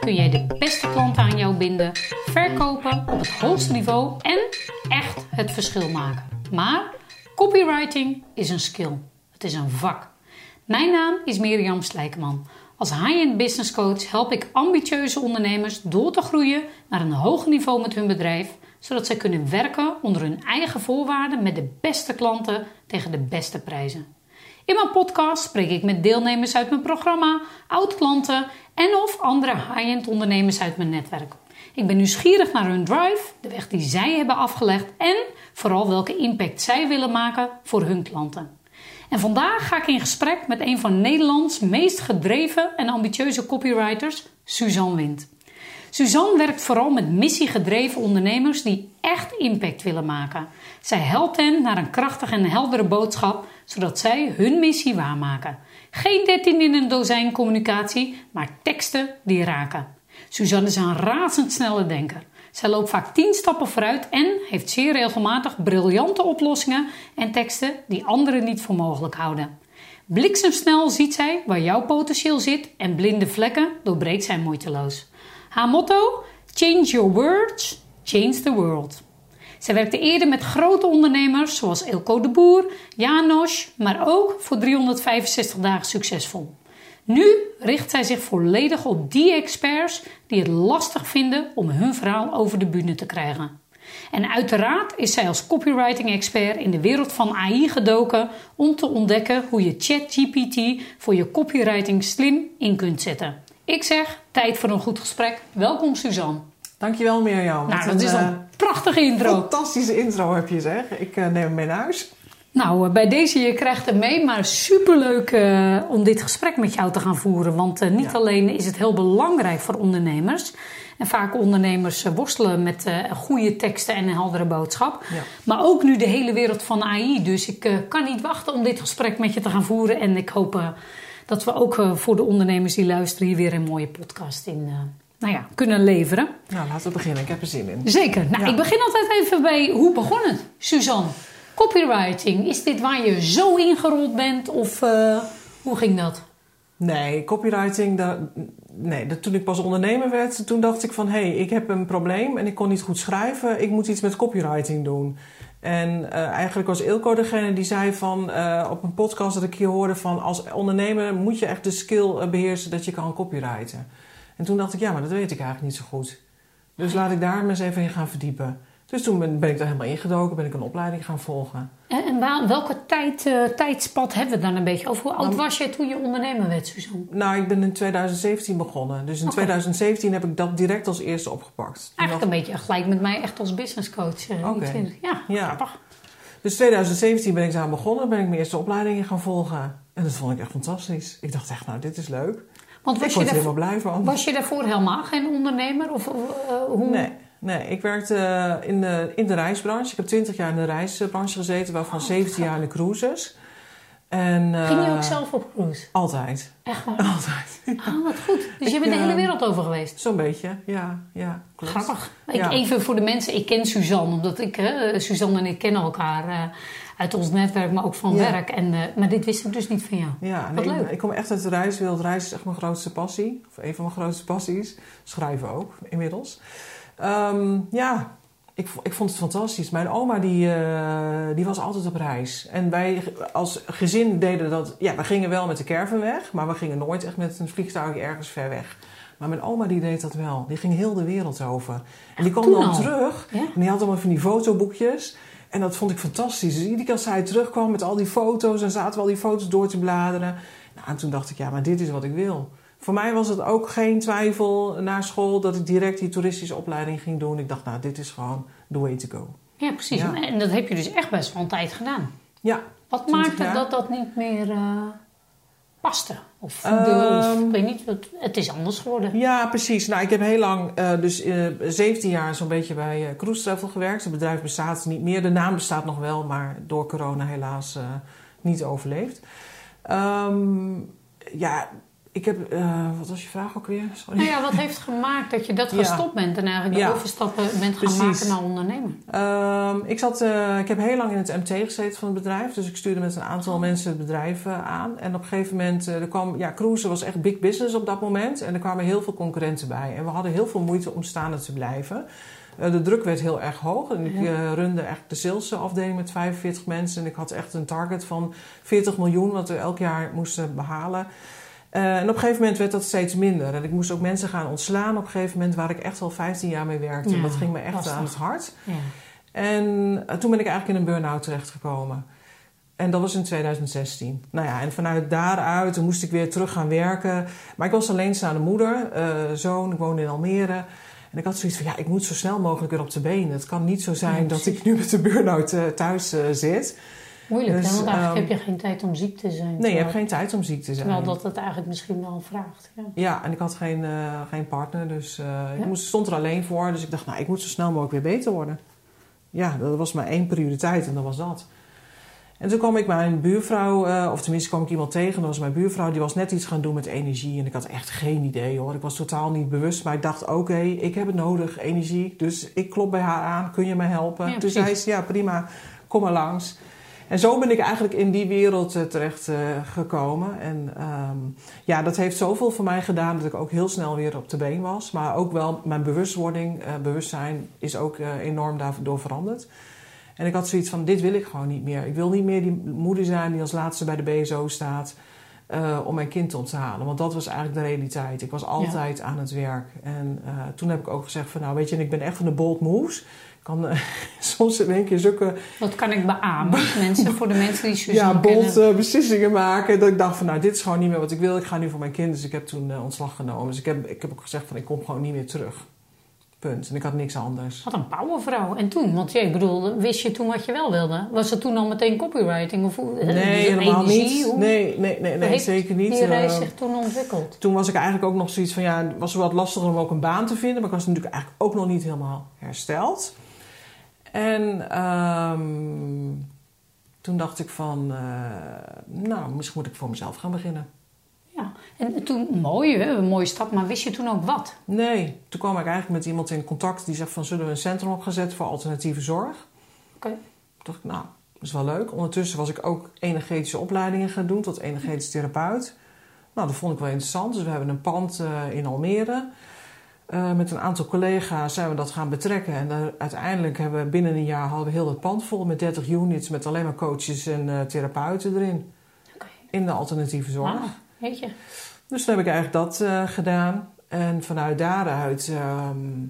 kun jij de beste klanten aan jou binden, verkopen op het hoogste niveau en echt het verschil maken. Maar copywriting is een skill. Het is een vak. Mijn naam is Mirjam Slijkman. Als high-end business coach help ik ambitieuze ondernemers door te groeien naar een hoger niveau met hun bedrijf, zodat zij kunnen werken onder hun eigen voorwaarden met de beste klanten tegen de beste prijzen. In mijn podcast spreek ik met deelnemers uit mijn programma, oud-klanten en of andere high-end ondernemers uit mijn netwerk. Ik ben nieuwsgierig naar hun drive, de weg die zij hebben afgelegd en vooral welke impact zij willen maken voor hun klanten. En vandaag ga ik in gesprek met een van Nederlands meest gedreven en ambitieuze copywriters, Suzanne Wind. Suzanne werkt vooral met missiegedreven ondernemers die echt impact willen maken. Zij helpt hen naar een krachtige en heldere boodschap, zodat zij hun missie waarmaken. Geen 13 in een dozijn communicatie, maar teksten die raken. Suzanne is een razendsnelle denker. Zij loopt vaak 10 stappen vooruit en heeft zeer regelmatig briljante oplossingen en teksten die anderen niet voor mogelijk houden. Bliksemsnel ziet zij waar jouw potentieel zit en blinde vlekken doorbreekt zij moeiteloos. Haar motto: Change your words, change the world. Zij werkte eerder met grote ondernemers zoals Ilko de Boer, Janos, maar ook voor 365 dagen succesvol. Nu richt zij zich volledig op die experts die het lastig vinden om hun verhaal over de bühne te krijgen. En uiteraard is zij als copywriting-expert in de wereld van AI gedoken om te ontdekken hoe je ChatGPT voor je copywriting slim in kunt zetten. Ik zeg, tijd voor een goed gesprek. Welkom Suzanne. Dankjewel Mirjam. Nou, dat is een uh, prachtige intro. Fantastische intro heb je zeg. Ik uh, neem hem mee naar huis. Nou, uh, bij deze, je krijgt hem mee, maar superleuk uh, om dit gesprek met jou te gaan voeren. Want uh, niet ja. alleen is het heel belangrijk voor ondernemers. En vaak ondernemers worstelen met goede teksten en een heldere boodschap. Ja. Maar ook nu de hele wereld van AI. Dus ik kan niet wachten om dit gesprek met je te gaan voeren. En ik hoop dat we ook voor de ondernemers die luisteren hier weer een mooie podcast in nou ja, kunnen leveren. Nou, laten we beginnen. Ik heb er zin in. Zeker. Nou, ja. ik begin altijd even bij hoe begon het, Suzanne? Copywriting, is dit waar je zo ingerold bent of uh, hoe ging dat? Nee, copywriting, dat, nee, dat, toen ik pas ondernemer werd, toen dacht ik van hé, hey, ik heb een probleem en ik kon niet goed schrijven, ik moet iets met copywriting doen. En uh, eigenlijk was Ilko degene die zei van uh, op een podcast dat ik hier hoorde van als ondernemer moet je echt de skill beheersen dat je kan copywriten. En toen dacht ik, ja, maar dat weet ik eigenlijk niet zo goed. Dus laat ik daar eens even in gaan verdiepen. Dus toen ben, ben ik daar helemaal ingedoken, ben ik een opleiding gaan volgen. En, en waar, welke tijd, uh, tijdspad hebben we dan een beetje over? Hoe oud was je toen je ondernemer werd, Suzanne? Nou, ik ben in 2017 begonnen. Dus in okay. 2017 heb ik dat direct als eerste opgepakt. Eigenlijk een beetje gelijk met mij echt als business coach. Uh, okay. Ja, ja, grappig. Dus 2017 ben ik daar begonnen, ben ik mijn eerste opleidingen gaan volgen. En dat vond ik echt fantastisch. Ik dacht echt, nou, dit is leuk. Want was ik je er helemaal blij van. Was je daarvoor helemaal geen ondernemer? Of, uh, hoe? Nee, nee, ik werkte uh, in de, in de reisbranche. Ik heb 20 jaar in de reisbranche gezeten, waarvan oh, 17 jaar in de cruises. En, uh, Ging je ook zelf op cruise? Altijd. Echt waar? Altijd. Ah, wat goed. Dus je bent de hele wereld over geweest? Zo'n beetje, ja. ja klopt. Grappig. Ik, Even voor de mensen, ik ken Suzanne, omdat ik, Suzanne en ik kennen elkaar uit ons netwerk, maar ook van ja. werk. En, uh, maar dit wist ik dus niet van jou. Ja, Wat nee, leuk. Ik kom echt uit de reiswereld. Reizen is echt mijn grootste passie. Of een van mijn grootste passies. Schrijven ook, inmiddels. Um, ja, ik, ik vond het fantastisch. Mijn oma die, uh, die was altijd op reis. En wij als gezin deden dat... Ja, we gingen wel met de caravan weg. Maar we gingen nooit echt met een vliegtuig ergens ver weg. Maar mijn oma die deed dat wel. Die ging heel de wereld over. En die kwam dan al. terug. Ja? En die had allemaal van die fotoboekjes... En dat vond ik fantastisch. Dus iedere keer als zij terugkwam met al die foto's... en zaten we al die foto's door te bladeren. Nou, en toen dacht ik, ja, maar dit is wat ik wil. Voor mij was het ook geen twijfel na school... dat ik direct die toeristische opleiding ging doen. Ik dacht, nou, dit is gewoon the way to go. Ja, precies. Ja. En dat heb je dus echt best wel een tijd gedaan. Ja. Wat 20 maakte jaar. dat dat niet meer uh, paste? Of, Ehm, de, of ik weet niet, het, het is anders geworden. Ja, precies. Nou, ik heb heel lang, uh, dus uh, 17 jaar zo'n beetje bij Cruise Travel gewerkt. Het bedrijf bestaat niet meer. De naam bestaat nog wel, maar door corona helaas niet overleefd. Um, ja, ik heb, uh, wat was je vraag ook weer? Sorry. Nou ja, wat heeft gemaakt dat je dat Ja. gestopt bent en eigenlijk de Ja. overstappen bent gaan Precies. maken naar ondernemen? Ehm, ik, zat, eh, ik heb heel lang in het MT gezeten van het bedrijf. Dus ik stuurde met een aantal mensen het bedrijf eh, aan. En op een gegeven moment, eh, er kwam, ja, cruisen was echt big business op dat moment. En er kwamen heel veel concurrenten bij. En we hadden heel veel moeite om staande te blijven. Eh, de druk werd heel erg hoog. En ik eh, runde echt de salesafdeling met 45 mensen. En ik had echt een target van 40 miljoen, wat we elk jaar moesten behalen. Eh, en op een gegeven moment werd dat steeds minder. En ik moest ook mensen gaan ontslaan op een gegeven moment waar ik echt al 15 jaar mee werkte. Ja, dat ging me echt lastig. aan het hart. Ja. En eh, toen ben ik eigenlijk in een burn-out terechtgekomen. En dat was in 2016. Nou ja, en vanuit daaruit moest ik weer terug gaan werken. Maar ik was alleenstaande moeder, eh, zoon, ik woonde in Almere. En ik had zoiets van, ja, ik moet zo snel mogelijk weer op de benen. Het kan niet zo zijn Ja, dat ik nu met de burn-out thuis zit. Moeilijk, Dus, hè? want eigenlijk ehm, heb je geen tijd om ziek te zijn. Nee, je hebt geen tijd om ziek te zijn. Terwijl dat het eigenlijk misschien wel vraagt. Ja. Ja, en ik had geen, eh, geen partner, dus eh, ik moest, stond er alleen voor. Dus ik dacht, nou, ik moet zo snel mogelijk weer beter worden. Ja, dat was maar één prioriteit en dat was dat. En toen kwam ik mijn buurvrouw, eh, of tenminste kwam ik iemand tegen, dat was mijn buurvrouw, die was net iets gaan doen met energie. En ik had echt geen idee hoor, ik was totaal niet bewust. Maar ik dacht, oké, ik heb het nodig, energie. Dus ik klop bij haar aan, kun je mij helpen? Ja, toen zei ze, ja prima, kom maar langs. En zo ben ik eigenlijk in die wereld eh, terecht eh, gekomen. En ehm, ja, dat heeft zoveel voor mij gedaan dat ik ook heel snel weer op de been was. Maar ook wel mijn bewustwording, eh, bewustzijn is ook enorm daardoor veranderd. En ik had zoiets van, dit wil ik gewoon niet meer. Ik wil niet meer die moeder zijn die als laatste bij de BSO staat om mijn kind op te halen. Want dat was eigenlijk de realiteit. Ik was altijd aan het werk. En toen heb ik ook gezegd van, nou weet je, ik ben echt van de bold moves. Ik kan eh, soms in één keer zulke Dat kan ik beamen. mensen, voor de mensen die ja, eh, beslissingen maken. Dat ik dacht van, nou, dit is gewoon niet meer wat ik wil. Ik ga nu voor mijn kind. Dus ik heb toen eh, ontslag genomen. Dus ik heb, ik heb ook gezegd van, ik kom gewoon niet meer terug. Punt. En ik had niks anders. Wat een powervrouw. En toen, want jij bedoel, wist je toen wat je wel wilde? Was het toen al meteen copywriting? Of, hoe- Nee, dus helemaal energie, niet. hoe- Nee, nee, nee, zeker niet. Die reis zich toen ontwikkeld. toen was ik eigenlijk ook nog zoiets van, ja, het was wat lastiger om ook een baan te vinden. Maar ik was natuurlijk eigenlijk ook nog niet helemaal hersteld. En ehm, toen dacht ik van, eh, nou, misschien moet ik voor mezelf gaan beginnen. Ja. En toen, mooi, hè? een mooie stap. Maar wist je toen ook wat? Nee, toen kwam ik eigenlijk met iemand in contact die zegt van zullen we een centrum op gaan zetten voor alternatieve zorg. Oké. Toen dacht ik, nou, dat is wel leuk. Ondertussen was ik ook energetische opleidingen gaan doen tot energetisch therapeut. Nou, dat vond ik wel interessant. Dus we hebben een pand eh, in Almere. Eh, met een aantal collega's zijn we dat gaan betrekken. En daar- uiteindelijk hebben we binnen een jaar hadden we heel het pand vol met 30 units met alleen maar coaches en eh, therapeuten erin. In de alternatieve zorg. Ah, weet je. Dus toen heb ik eigenlijk dat eh, gedaan. En vanuit daaruit ehm,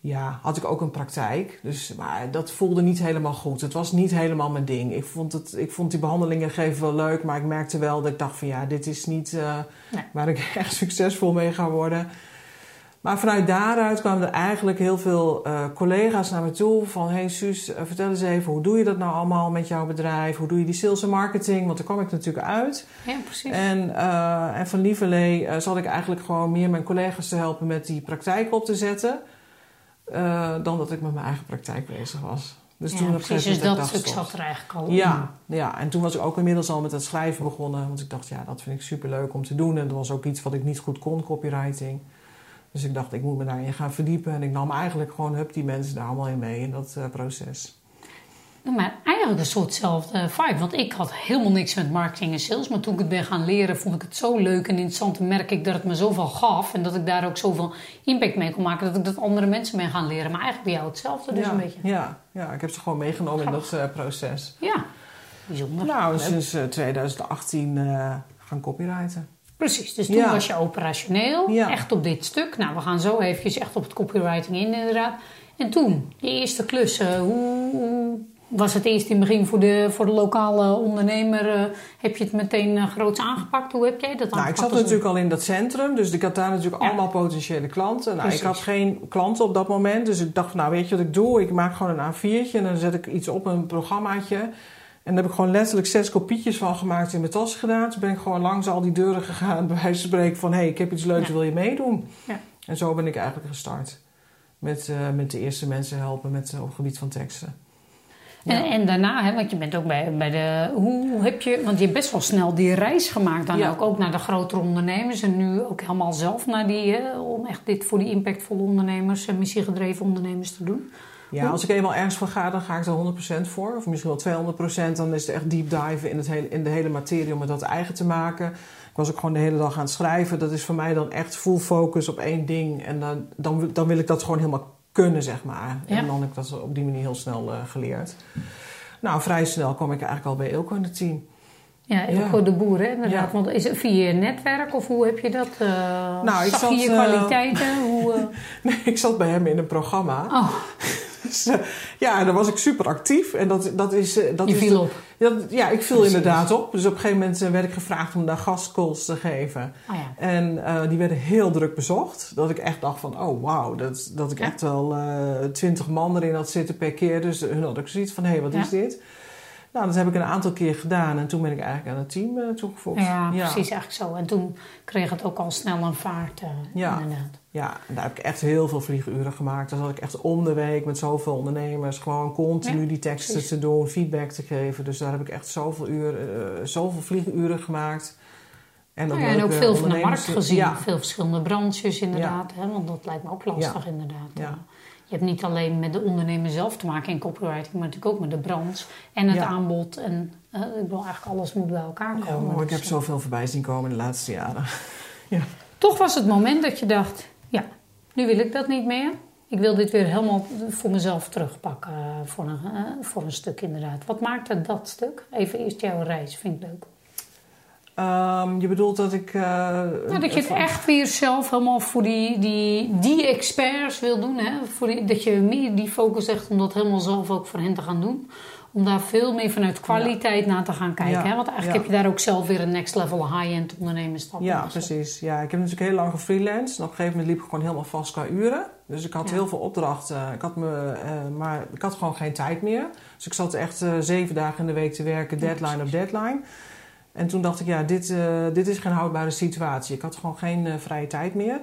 ja, had ik ook een praktijk. Dus, maar dat voelde niet helemaal goed. Het was niet helemaal mijn ding. Ik vond, het, ik vond die behandelingen geven wel leuk. Maar ik merkte wel dat ik dacht van ja, dit is niet Nee. waar ik echt succesvol mee ga worden. Maar vanuit daaruit kwamen er eigenlijk heel veel eh, collega's naar me toe. Van, hey Suus, eh, vertel eens even, hoe doe je dat nou allemaal met jouw bedrijf? Hoe doe je die sales en marketing? Want daar kwam ik natuurlijk uit. Ja, precies. En, eh, en van Lieverlee zat ik eigenlijk gewoon meer mijn collega's te helpen met die praktijk op te zetten. dan dat ik met mijn eigen praktijk bezig was. Dus ja, toen precies. Dus dat stuk zat er eigenlijk al ja, ja, en toen was ik ook inmiddels al met het schrijven begonnen. Want ik dacht, ja, dat vind ik superleuk om te doen. En dat was ook iets wat ik niet goed kon, copywriting. Dus ik dacht, ik moet me daarin gaan verdiepen. En ik nam eigenlijk gewoon, hup, die mensen daar allemaal in mee in dat eh, proces. Maar eigenlijk een soortzelfde vibe. Want ik had helemaal niks met marketing en sales. Maar toen ik het ben gaan leren, vond ik het zo leuk en interessant. En merk ik dat het me zoveel gaf. En dat ik daar ook zoveel impact mee kon maken. Dat ik dat andere mensen ben gaan leren. Maar eigenlijk bij jou hetzelfde dus ja, een beetje. Ja, ja, ik heb ze gewoon meegenomen in dat eh, proces. Ja, bijzonder. Nou, sinds eh, 2018 eh, gaan copywriten. Precies, dus toen Ja. was je operationeel, Ja. echt op dit stuk. Nou, we gaan zo eventjes echt op het copywriting in inderdaad. En toen, die eerste klussen, hoe, hoe was het eerst in het begin voor de, voor de lokale ondernemer? eh, heb je het meteen uh, groots aangepakt? Hoe heb jij dat Nou, ik aangepakt? zat natuurlijk al in dat centrum, dus ik had daar natuurlijk Ja. allemaal potentiële klanten. Nou, ik had geen klanten op dat moment, dus ik dacht, van, nou weet je wat ik doe? Ik maak gewoon een A4'tje en dan zet ik iets op, een programmaatje. En daar heb ik gewoon letterlijk zes kopietjes van gemaakt in mijn tas gedaan. Toen ben ik gewoon langs al die deuren gegaan, bij wijze van spreken van... hé, hey, ik heb iets leuks, Ja. wil je meedoen? Ja. En zo ben ik eigenlijk gestart. Met, eh, met de eerste mensen helpen met, eh, op het gebied van teksten. En, en daarna, hè, want je bent ook bij, bij de. Hoe heb je. Want je hebt best wel snel die reis gemaakt dan Ja. ook, ook naar de grotere ondernemers. En nu ook helemaal zelf naar die. Hè, om echt dit voor die impactvolle ondernemers en missiegedreven ondernemers te doen. Ja, als ik eenmaal ergens voor ga, dan ga ik er 100% voor. Of misschien wel 200%. Dan is het echt deep dive in, het hele, in de hele materie om het dat eigen te maken. Ik was ook gewoon de hele dag aan het schrijven. Dat is voor mij dan echt full focus op één ding. En dan, dan, dan wil ik dat gewoon helemaal kunnen, zeg maar. Ja. En dan heb ik dat op die manier heel snel eh, geleerd. Nou, vrij snel kwam ik eigenlijk al bij Ilko in het team. Ja, voor de boeren, hè, inderdaad. Ja. Want is het via je netwerk of hoe heb je dat? eh Nou, ik zag je eh, kwaliteiten? Hoe, Nee, ik zat bij hem in een programma. Oh, Dus, eh, ja, en dan was ik super actief. En dat, dat is... eh, dat je is viel op. Dat, ja, ik viel Precies. inderdaad op. Dus op een gegeven moment eh, werd ik gevraagd om daar gastcalls te geven. Oh ja. En die werden heel druk bezocht. Dat ik echt dacht van, oh wauw, dat, dat ik echt wel twintig man erin had zitten per keer. Dus hun had ook zoiets van, hé, hey, wat Ja. is dit? Nou, dat heb ik een aantal keer gedaan. En toen ben ik eigenlijk aan het team eh, toegevoegd. Ja, precies, eigenlijk zo. En toen kreeg het ook al snel een vaart, eh, Ja. inderdaad. Ja, en daar heb ik echt heel veel vlieguren gemaakt. Dan zat ik echt om de week met zoveel ondernemers gewoon continu Ja, die teksten precies. te doen, feedback te geven. Dus daar heb ik echt zoveel, uur, eh, zoveel vlieguren gemaakt. En, Nou ja, en ook leuke veel van de markt gezien. Ja, Veel verschillende branches inderdaad. Hè? Want dat lijkt me ook lastig inderdaad. Ja. Eh, Je hebt niet alleen met de ondernemer zelf te maken in copywriting, maar natuurlijk ook met de branche en het Ja. aanbod. En eh, ik bedoel, eigenlijk alles moet bij elkaar Ja, komen. maar ik Dus, heb eh, zoveel voorbij zien komen in de laatste jaren. Toch was het moment dat je dacht, ja, nu wil ik dat niet meer. Ik wil dit weer helemaal voor mezelf terugpakken eh, voor een, eh, voor een stuk inderdaad. Wat maakte dat stuk? Even eerst jouw reis, vind ik leuk. Ehm, je bedoelt dat ik... eh, dat je het van- echt weer zelf helemaal voor die, die, die experts wil doen. Hè? Voor die, dat je meer die focus echt om dat helemaal zelf ook voor hen te gaan doen. Om daar veel meer vanuit kwaliteit naar te gaan kijken. Ja. Hè? Want eigenlijk heb je daar ook zelf weer een next level high-end ondernemerstap. Ja, precies. Ja, ik heb natuurlijk heel lang gefreelanced. En op een gegeven moment liep ik gewoon helemaal vast qua uren. Dus ik had heel veel opdrachten. Ik had me, eh, maar ik had gewoon geen tijd meer. Dus ik zat echt eh, zeven dagen in de week te werken, deadline op deadline. En toen dacht ik, ja, dit, eh, dit is geen houdbare situatie. Ik had gewoon geen eh, vrije tijd meer.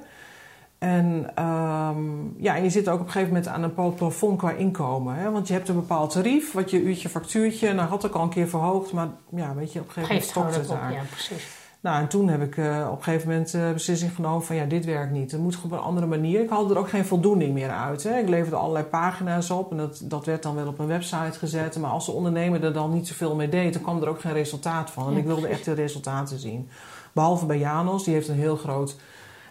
En, ehm, ja, en je zit ook op een gegeven moment aan een bepaald plafond qua inkomen. Hè? Want je hebt een bepaald tarief, wat je uurtje factuurtje. Nou, had ik al een keer verhoogd, maar ja, weet je, op een gegeven moment gewoon het daar. ja, precies. Nou, en toen heb ik eh, op een gegeven moment de beslissing genomen van ja, dit werkt niet. Het moet op een andere manier. Ik haalde er ook geen voldoening meer uit. Hè. Ik leverde allerlei pagina's op en dat, dat werd dan wel op een website gezet. Maar als de ondernemer er dan niet zoveel mee deed, dan kwam er ook geen resultaat van. En ik wilde echt de resultaten zien. Behalve bij Janos, die heeft een heel groot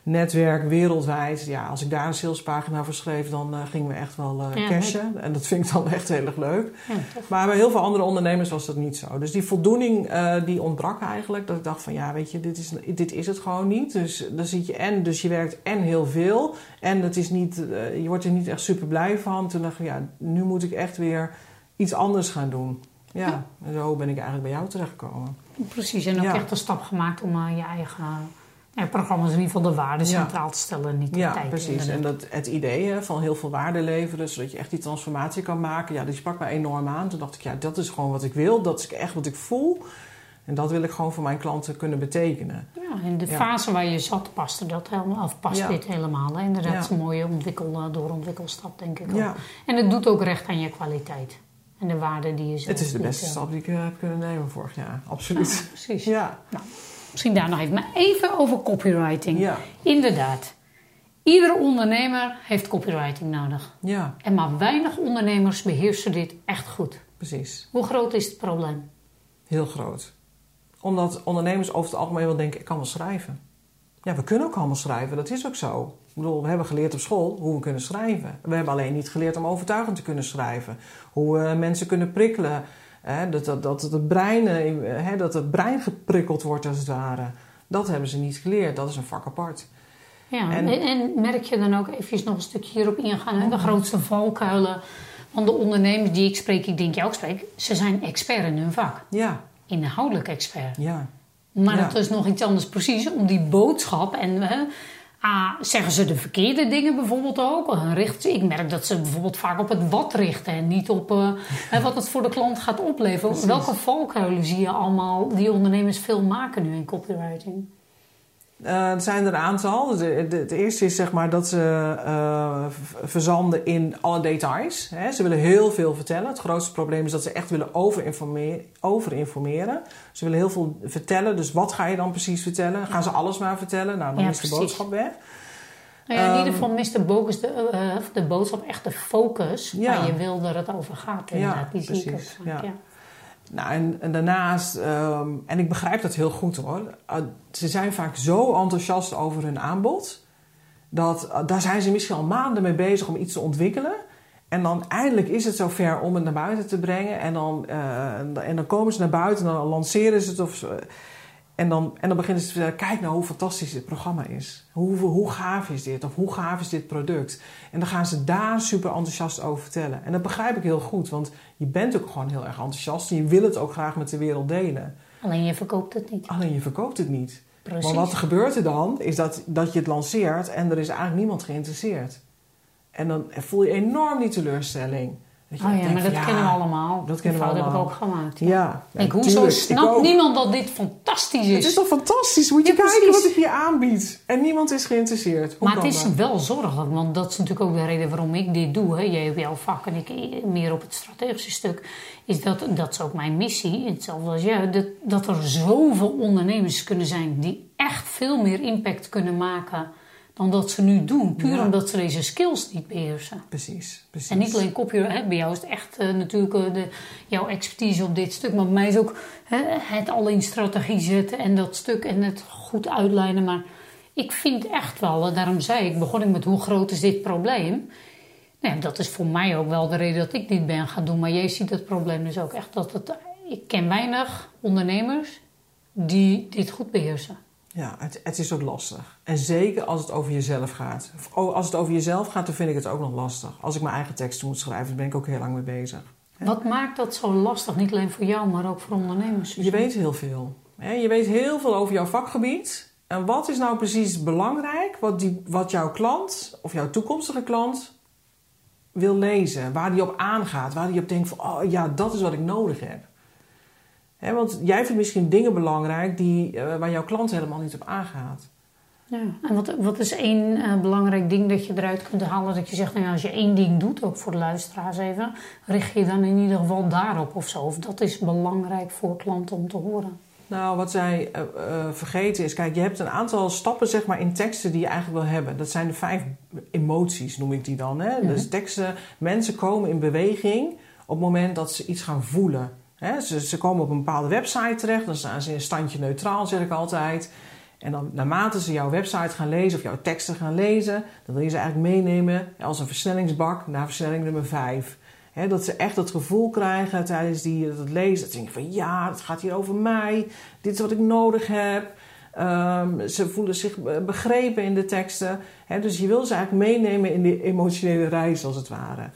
netwerk wereldwijd. Ja, als ik daar een salespagina voor schreef, dan eh, gingen we echt wel eh Ja, cashen. En dat vind ik dan echt heel erg leuk. Ja. Maar bij heel veel andere ondernemers was dat niet zo. Dus die voldoening eh, die ontbrak eigenlijk. Dat ik dacht van ja, weet je, dit is, dit is het gewoon niet. Dus dan zit je en, dus je werkt en heel veel. En het is niet, je wordt er niet echt super blij van. Toen dacht ik ja, nu moet ik echt weer iets anders gaan doen. Ja, Ja. en zo ben ik eigenlijk bij jou terechtgekomen. Precies, en ook echt een stap gemaakt om je eigen eh, programma's, in ieder geval de waarde Ja. centraal te stellen. en Niet de Ja, tijd. precies. inderdaad. En dat, het idee hè, van heel veel waarde leveren, zodat je echt die transformatie kan maken, ja, die sprak mij enorm aan. Toen dacht ik, ja, dat is gewoon wat ik wil, dat is echt wat ik voel. En dat wil ik gewoon voor mijn klanten kunnen betekenen. Ja, in de Ja. fase waar je zat paste dat helemaal, of past Ja. dit helemaal. Hè? Inderdaad, Ja. is een mooie ontwikkel, eh, doorontwikkelstap, denk ik. ook. Ja, En het doet ook recht aan je kwaliteit. En de waarde die je zelf het is de beste ja. stap die ik eh, heb kunnen nemen vorig jaar. Absoluut. Ja, precies. Ja, Misschien daar nog even. Maar even over copywriting. ja, Inderdaad. Iedere ondernemer heeft copywriting nodig. ja, En maar weinig ondernemers beheersen dit echt goed. precies. Hoe groot is het probleem? Heel groot. Omdat ondernemers over het algemeen wel denken, ik kan wel schrijven. Ja, we kunnen ook allemaal schrijven, dat is ook zo. Ik bedoel, we hebben geleerd op school hoe we kunnen schrijven. We hebben alleen niet geleerd om overtuigend te kunnen schrijven. Hoe we mensen kunnen prikkelen. Hè, dat, dat, dat, het brein, eh, hè, dat het brein geprikkeld wordt als het ware. Dat hebben ze niet geleerd, dat is een vak apart. Ja, en, En- en merk je dan ook even nog een stukje hierop ingaan? hè? De grootste valkuilen van de ondernemers die ik spreek, ik denk jou ook spreek, ze zijn expert in hun vak. Ja, Inhoudelijk expert. ja, Maar Ja. dat is nog iets anders precies om die boodschap. En hè, ah, zeggen ze de verkeerde dingen bijvoorbeeld ook? Richt, ik merk dat ze bijvoorbeeld vaak op het wat richten en niet op eh, wat het voor de klant gaat opleveren. Precies. Welke valkuilen zie je allemaal die ondernemers veel maken nu in copywriting? Uh, er zijn er een aantal. Het eerste is zeg maar dat ze uh, verzanden in alle details. Hè. Ze willen heel veel vertellen. Het grootste probleem is dat ze echt willen overinformeren. overinformeren. Ze willen heel veel vertellen. Dus wat ga je dan precies vertellen? Gaan ze alles maar vertellen? Nou, dan ja, is de boodschap weg. Nou ja, in ieder geval mist de, bogus de, uh, de boodschap echt de focus ja. waar je wil dat het over gaat. Ja, Die precies. Zie ik ja. Nou, en, daarnaast, ehm, en ik begrijp dat heel goed hoor, uh, ze zijn vaak zo enthousiast over hun aanbod. Dat, uh, daar zijn ze misschien al maanden mee bezig om iets te ontwikkelen. En dan eindelijk is het zover om het naar buiten te brengen. En dan, uh, en dan komen ze naar buiten en dan lanceren ze het. Of, en dan, en dan beginnen ze te vertellen, kijk nou hoe fantastisch dit programma is. Hoe, hoe gaaf is dit? Of hoe gaaf is dit product? En dan gaan ze daar super enthousiast over vertellen. En dat begrijp ik heel goed, want je bent ook gewoon heel erg enthousiast. En je wil het ook graag met de wereld delen. Alleen je verkoopt het niet. Alleen je verkoopt het niet. Precies. Maar wat gebeurt er dan, is dat, dat je het lanceert en er is eigenlijk niemand geïnteresseerd. En dan voel je enorm die teleurstelling. Oh ja, maar dat kennen we allemaal. Dat kennen we allemaal. heb ik ook gemaakt. Ja. ja. Denk, hoezo snapt niemand dat dit fantastisch is? Het is toch fantastisch? Moet je kijken wat ik je aanbied. En niemand is geïnteresseerd. Hoe maar het is wel zorgelijk, want dat is natuurlijk ook de reden waarom ik dit doe. Hè. Jij hebt jouw vak en ik meer op het strategische stuk. Is dat, dat is ook mijn missie, hetzelfde als jij. Dat, dat er zoveel ondernemers kunnen zijn die echt veel meer impact kunnen maken dan dat ze nu doen. Puur omdat ze deze skills niet beheersen. Precies, precies. En niet alleen copyright. Bij jou is het echt uh, natuurlijk uh, de, jouw expertise op dit stuk. Maar bij mij is ook het al in strategie zetten en dat stuk en het goed uitlijnen. Maar ik vind echt wel, daarom zei ik, begon ik met hoe groot is dit probleem. Nou, dat is voor mij ook wel de reden dat ik dit ben gaan doen. Maar jij ziet het probleem dus ook echt dat het... Ik ken weinig ondernemers die dit goed beheersen. Ja, het, het, is ook lastig. En zeker als het over jezelf gaat. Als het over jezelf gaat, dan vind ik het ook nog lastig. Als ik mijn eigen teksten moet schrijven, dan ben ik ook heel lang mee bezig. Wat maakt dat zo lastig? Niet alleen voor jou, maar ook voor ondernemers? Je weet heel veel. Je weet heel veel over jouw vakgebied. En wat is nou precies belangrijk wat, die, wat jouw klant of jouw toekomstige klant wil lezen? Waar die op aangaat, waar die op denkt van, oh ja, dat is wat ik nodig heb want jij vindt misschien dingen belangrijk die, uh, waar jouw klant helemaal niet op aangaat. Ja, en wat, wat is één uh, belangrijk ding dat je eruit kunt halen? Dat je zegt, nou ja, als je één ding doet, ook voor de luisteraars even, richt je dan in ieder geval daarop of zo. Of dat is belangrijk voor klanten om te horen. Nou, wat zij uh, vergeten is, kijk, je hebt een aantal stappen zeg maar, in teksten die je eigenlijk wil hebben. Dat zijn de vijf emoties, noem ik die dan. Hè? Dus teksten, mensen komen in beweging op het moment dat ze iets gaan voelen ze, ze, komen op een bepaalde website terecht, dan staan ze in standje neutraal, zeg ik altijd. En dan naarmate ze jouw website gaan lezen of jouw teksten gaan lezen, dan wil je ze eigenlijk meenemen als een versnellingsbak naar versnelling nummer 5. dat ze echt het gevoel krijgen tijdens die, dat lezen, dat ze denken van ja, het gaat hier over mij, dit is wat ik nodig heb. Um, ze voelen zich begrepen in de teksten. dus je wil ze eigenlijk meenemen in die emotionele reis als het ware.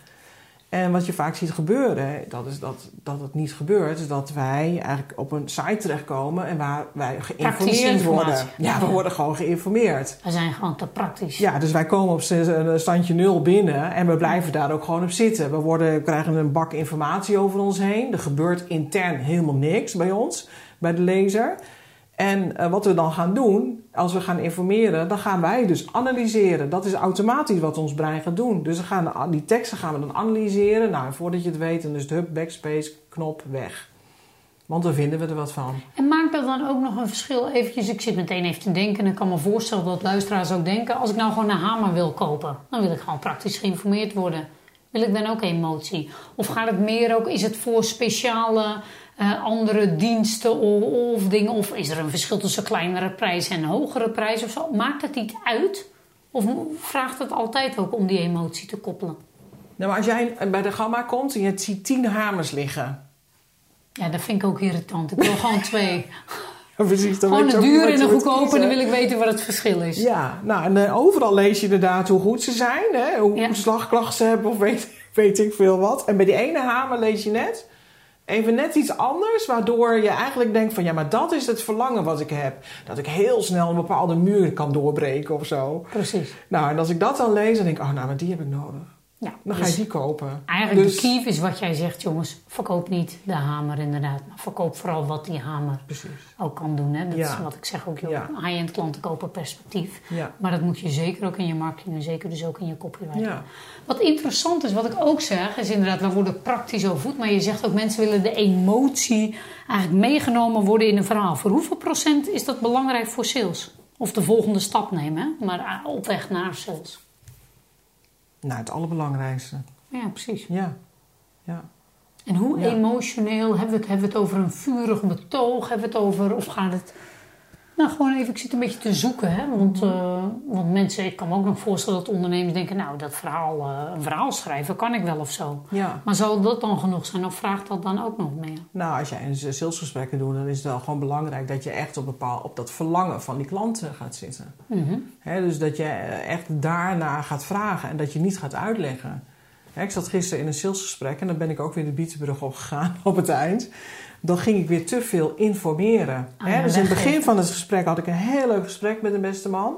En wat je vaak ziet gebeuren, dat is dat, dat het niet gebeurt, is dat wij eigenlijk op een site terechtkomen en waar wij geïnformeerd worden. Ja, we worden gewoon geïnformeerd. We zijn gewoon te praktisch. Ja, dus wij komen op standje nul binnen en we blijven daar ook gewoon op zitten. We, worden, we krijgen een bak informatie over ons heen. Er gebeurt intern helemaal niks bij ons, bij de lezer. En uh, wat we dan gaan doen, als we gaan informeren, dan gaan wij dus analyseren. Dat is automatisch wat ons brein gaat doen. Dus we gaan die teksten gaan we dan analyseren. Nou, voordat je het weet, dan is het hub, backspace, knop, weg. Want dan vinden we er wat van. En maakt dat dan ook nog een verschil? Eventjes, ik zit meteen even te denken en ik kan me voorstellen dat luisteraars ook denken... als ik nou gewoon een hamer wil kopen, dan wil ik gewoon praktisch geïnformeerd worden. Wil ik dan ook emotie? Of gaat het meer ook, is het voor speciale uh, andere diensten of, of, dingen? Of is er een verschil tussen kleinere prijs en hogere prijs of zo? Maakt het iets uit? Of vraagt het altijd ook om die emotie te koppelen? Nou, als jij bij de gamma komt en je ziet tien hamers liggen. Ja, dat vind ik ook irritant. Ik wil gewoon twee. precies, dan gewoon een duur en een goedkoop en dan wil ik weten wat het verschil is. Ja, nou en uh, overal lees je inderdaad hoe goed ze zijn. Hè? Hoe ja. slagkracht ze hebben of weet, weet ik veel wat. En bij die ene hamer lees je net even net iets anders, waardoor je eigenlijk denkt van ja, maar dat is het verlangen wat ik heb. Dat ik heel snel een bepaalde muur kan doorbreken of zo. Precies. Nou, en als ik dat dan lees, dan denk ik, oh nou, maar die heb ik nodig. Ja, Dan ga je dus die kopen. Eigenlijk Dus- de key is wat jij zegt, jongens. Verkoop niet de hamer inderdaad. Maar verkoop vooral wat die hamer Precies. ook kan doen. Hè? Dat is wat ik zeg ook. joh, Ja. High-end klanten kopen perspectief. Ja. Maar dat moet je zeker ook in je marketing en zeker dus ook in je copywriting. Wat interessant is, wat ik ook zeg, is inderdaad, we worden praktisch overvoed. Maar je zegt ook, mensen willen de emotie eigenlijk meegenomen worden in een verhaal. Voor hoeveel procent is dat belangrijk voor sales? Of de volgende stap nemen, hè? maar ah, op weg naar sales. Nou, het allerbelangrijkste. Ja, precies. Ja. Ja. En hoe Ja. emotioneel, hebben we, het, hebben we het over een vurig betoog? Hebben we het over, of gaat het... Nou, gewoon even, ik zit een beetje te zoeken, hè. Want, eh, want mensen, ik kan me ook nog voorstellen dat ondernemers denken... Nou, dat verhaal, eh, een verhaal schrijven kan ik wel of zo. ja. Maar zou dat dan genoeg zijn? Of vraagt dat dan ook nog meer? Nou, als jij een salesgesprekken doet, dan is het wel gewoon belangrijk dat je echt op, bepaal, op dat verlangen van die klanten gaat zitten. Mhm. Hè, dus dat je eh, echt daarna gaat vragen en dat je niet gaat uitleggen. Hè, ik zat gisteren in een salesgesprek en dan ben ik ook weer de Bietenbrug opgegaan op het eind. Dan ging ik weer te veel informeren. Ah, Hè, dus in het begin van het gesprek had ik een heel leuk gesprek met een beste man.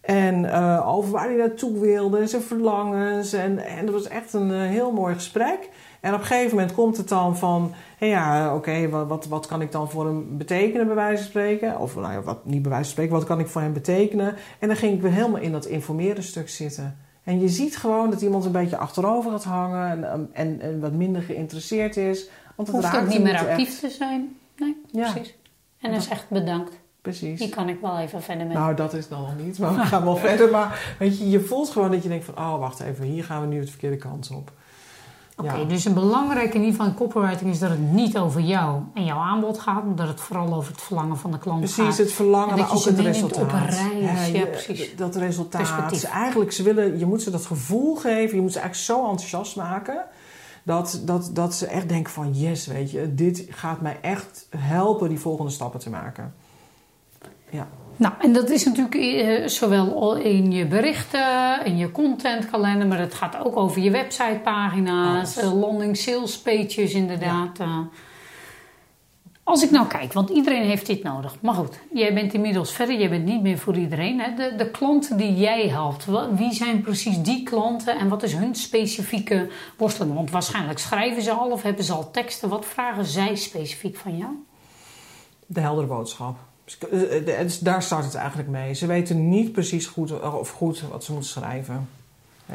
En eh, over waar hij naartoe wilde en zijn verlangens. En, en dat was echt een eh, heel mooi gesprek. En op een gegeven moment komt het dan van... ja, oké, wat, wat, wat kan ik dan voor hem betekenen bij wijze van spreken? Of nou ja, wat, niet bij wijze van spreken, wat kan ik voor hem betekenen? En dan ging ik weer helemaal in dat informeren stuk zitten. En je ziet gewoon dat iemand een beetje achterover gaat hangen... en, en, en wat minder geïnteresseerd is. Want het Hoeft ook niet meer echt. actief te zijn. Nee, Ja. precies. En dan zegt bedankt. Precies. Hier kan ik wel even verder mee. Nou, dat is dan nog niet, maar we gaan wel verder. Maar weet je, je voelt gewoon dat je denkt van... oh, wacht even, hier gaan we nu de verkeerde kant op. Oké, Ja. dus een belangrijk in ieder geval in copywriting is dat het niet over jou en jouw aanbod gaat, maar dat het vooral over het verlangen van de klant Precies, gaat. het verlangen, maar ook het resultaat. op een reis, ja, precies. Dat resultaat. Perspectief. Ze Eigenlijk, ze willen, je moet ze dat gevoel geven. Je moet ze eigenlijk zo enthousiast maken... Dat, dat, dat ze echt denken van... Yes, weet je, dit gaat mij echt helpen die volgende stappen te maken. Ja, Nou, en dat is natuurlijk eh, zowel in je berichten, in je contentkalender, maar het gaat ook over je websitepagina's, eh, landing sales pages inderdaad. eh. Als ik nou kijk, want iedereen heeft dit nodig. Maar goed, jij bent inmiddels verder, jij bent niet meer voor iedereen. Hè? De, de klanten die jij helpt, wie zijn precies die klanten en wat is hun specifieke worsteling? Want waarschijnlijk schrijven ze al of hebben ze al teksten. Wat vragen zij specifiek van jou? de heldere boodschap. Dus, eh, eh, dus daar start het eigenlijk mee. Ze weten niet precies goed of goed wat ze moeten schrijven.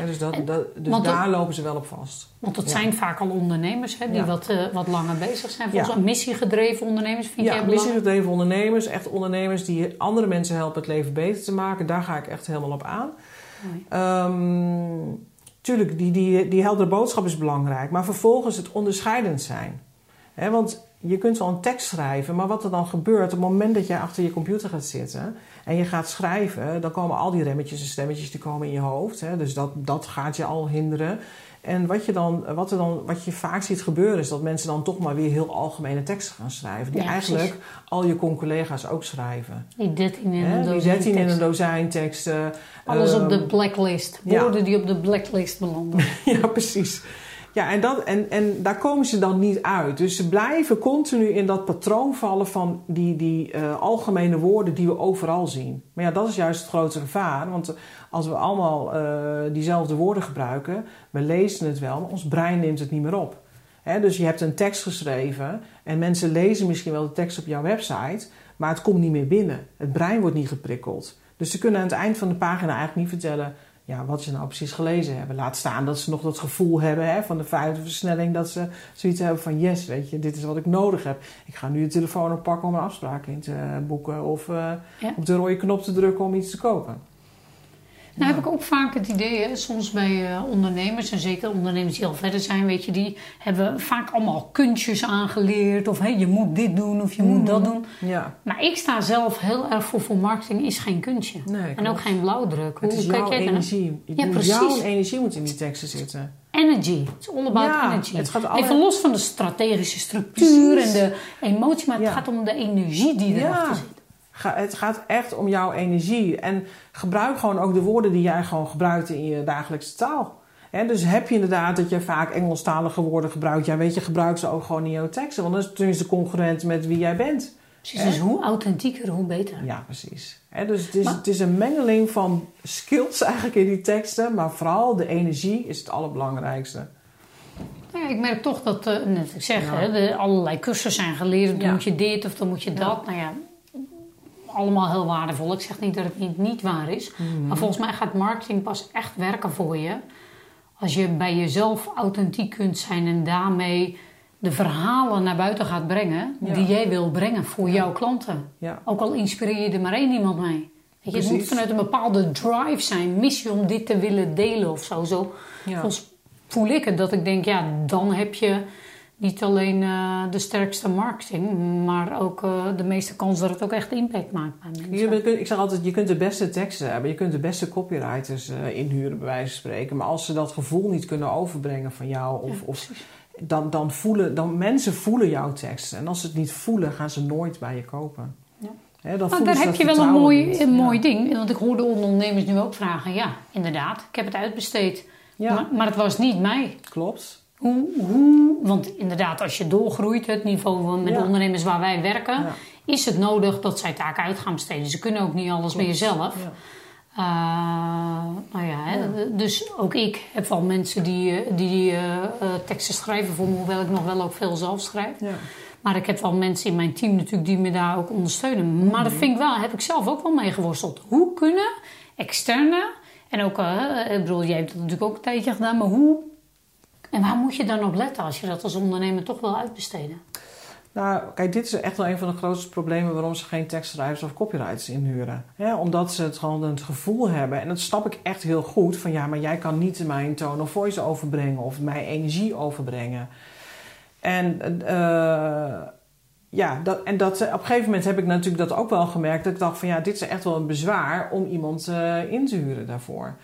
Dus dat, En- dat, dus dat- daar lopen ze wel op vast. Want Ja. zijn vaak al ondernemers hè, die Ja. wat, eh, wat langer bezig zijn. Volgens mij missiegedreven ondernemers vind jij Ja, belangrijk? missiegedreven ondernemers, echt ondernemers die andere mensen helpen het leven beter te maken. Daar ga ik echt helemaal op aan. Ehm, tuurlijk, die, die, die heldere boodschap is belangrijk. Maar vervolgens het onderscheidend zijn. Want je kunt wel een tekst schrijven, maar wat er dan gebeurt... op het moment dat jij achter je computer gaat zitten... en je gaat schrijven, dan komen al die remmetjes en stemmetjes... die komen in je hoofd. Hè, dus dat, dat gaat je al hinderen. En wat je, dan, wat, er dan, wat je vaak ziet gebeuren... is dat mensen dan toch maar weer heel algemene teksten gaan schrijven... die Ja, eigenlijk precies. al je con-collega's ook schrijven. Die 13 in een die dozijn 13 in een dozijn teksten. Alles op Ehm, de blacklist. ja. Woorden die op de blacklist belanden. Ja, precies. Ja, en, dat, en, en daar komen ze dan niet uit. Dus ze blijven continu in dat patroon vallen van die, die eh, algemene woorden die we overal zien. Maar ja, dat is juist het grote gevaar. Want als we allemaal eh, diezelfde woorden gebruiken, we lezen het wel, maar ons brein neemt het niet meer op. Dus je hebt een tekst geschreven en mensen lezen misschien wel de tekst op jouw website, maar het komt niet meer binnen. Het brein wordt niet geprikkeld. Dus ze kunnen aan het eind van de pagina eigenlijk niet vertellen ja, wat ze nou precies gelezen hebben. Laat staan dat ze nog dat gevoel hebben hè, van de vijfde versnelling. Dat ze zoiets hebben van yes, weet je, dit is wat ik nodig heb. Ik ga nu de telefoon oppakken om een afspraak in te boeken. Of Ja. op de rode knop te drukken om iets te kopen. Nou heb ik ook vaak het idee, hè, soms bij eh, ondernemers, en zeker ondernemers die al verder zijn, weet je, die hebben vaak allemaal kunstjes aangeleerd. Of hey, je moet dit doen of je moet dat doen. Ja, Maar ik sta zelf heel erg voor, voor marketing is geen kunstje. nee, En ook geen blauwdruk. Het is kijk jouw jij energie. Ja, precies. Jouw energie moet in die teksten zitten. Energy. It's all about Ja, energy. het gaat alle- Even los van de strategische structuur Precies. en de emotie, maar het gaat om de energie die erachter Ja. zit. Het gaat echt om jouw energie. En gebruik gewoon ook de woorden die jij gewoon gebruikt in je dagelijkse taal. Dus heb je inderdaad dat je vaak Engelstalige woorden gebruikt. Ja, weet je, gebruik ze ook gewoon in jouw teksten. Want dat is tenminste congruent met wie jij bent. Precies, dus hoe authentieker, hoe beter. Ja, precies. Dus het is, het is een mengeling van skills eigenlijk in die teksten, maar vooral de energie is het allerbelangrijkste. Nou ja, ik merk toch dat, eh, net ik zeg, Ja. hè, de allerlei cursussen zijn geleerd. Dan Ja. moet je dit of dan moet je dat. Nou ja, allemaal heel waardevol. Ik zeg niet dat het niet, niet waar is. Mhm. Maar volgens mij gaat marketing pas echt werken voor je. Als je bij jezelf authentiek kunt zijn en daarmee de verhalen naar buiten gaat brengen. Ja. Die jij wil brengen voor jouw klanten. Ja, Ook al inspireer je er maar één iemand mee. Weet je, het moet vanuit een bepaalde drive zijn, missie om dit te willen delen of zo. Zo voel ik het dat ik denk, ja, dan heb je niet alleen eh, de sterkste marketing, maar ook eh, de meeste kans dat het ook echt impact maakt bij mensen. Je ik zeg altijd, je kunt de beste teksten hebben, je kunt de beste copywriters eh, inhuren, bij wijze van spreken. Maar als ze dat gevoel niet kunnen overbrengen van jou, of, Ja, of, dan, dan voelen, dan mensen voelen jouw teksten. En als ze het niet voelen, gaan ze nooit bij je kopen. Ja. Dan Nou, daar heb je wel een mooi, een mooi Ja. ding. Want ik hoorde ondernemers nu ook vragen. Ja, inderdaad, ik heb het uitbesteed. Maar, maar het was niet mij. klopt. Hoe, hoe, want inderdaad, als je doorgroeit, het niveau met Ja. de ondernemers waar wij werken, Ja. is het nodig dat zij taken uit gaan besteden. Ze kunnen ook niet alles meer zelf. Ja. Eh, nou ja, hè, dus ook ik heb wel mensen die, eh, die eh, teksten schrijven voor me, hoewel ik nog wel ook veel zelf schrijf. Ja. Maar ik heb wel mensen in mijn team natuurlijk die me daar ook ondersteunen. Maar dat vind ik wel, heb ik zelf ook wel mee geworsteld. Hoe kunnen externe, en ook, ik bedoel, jij hebt dat natuurlijk ook een tijdje gedaan, maar hoe en waar moet je dan op letten als je dat als ondernemer toch wil uitbesteden? Nou, kijk, dit is echt wel een van de grootste problemen waarom ze geen tekstschrijvers of copywriters inhuren. Omdat ze het gewoon het gevoel hebben, en dat snap ik echt heel goed, van ja, maar jij kan niet mijn tone of voice overbrengen of mijn energie overbrengen. En eh, ja, dat, en dat, op een gegeven moment heb ik natuurlijk dat ook wel gemerkt. Dat ik dacht van ja, dit is echt wel een bezwaar om iemand eh, in te huren daarvoor.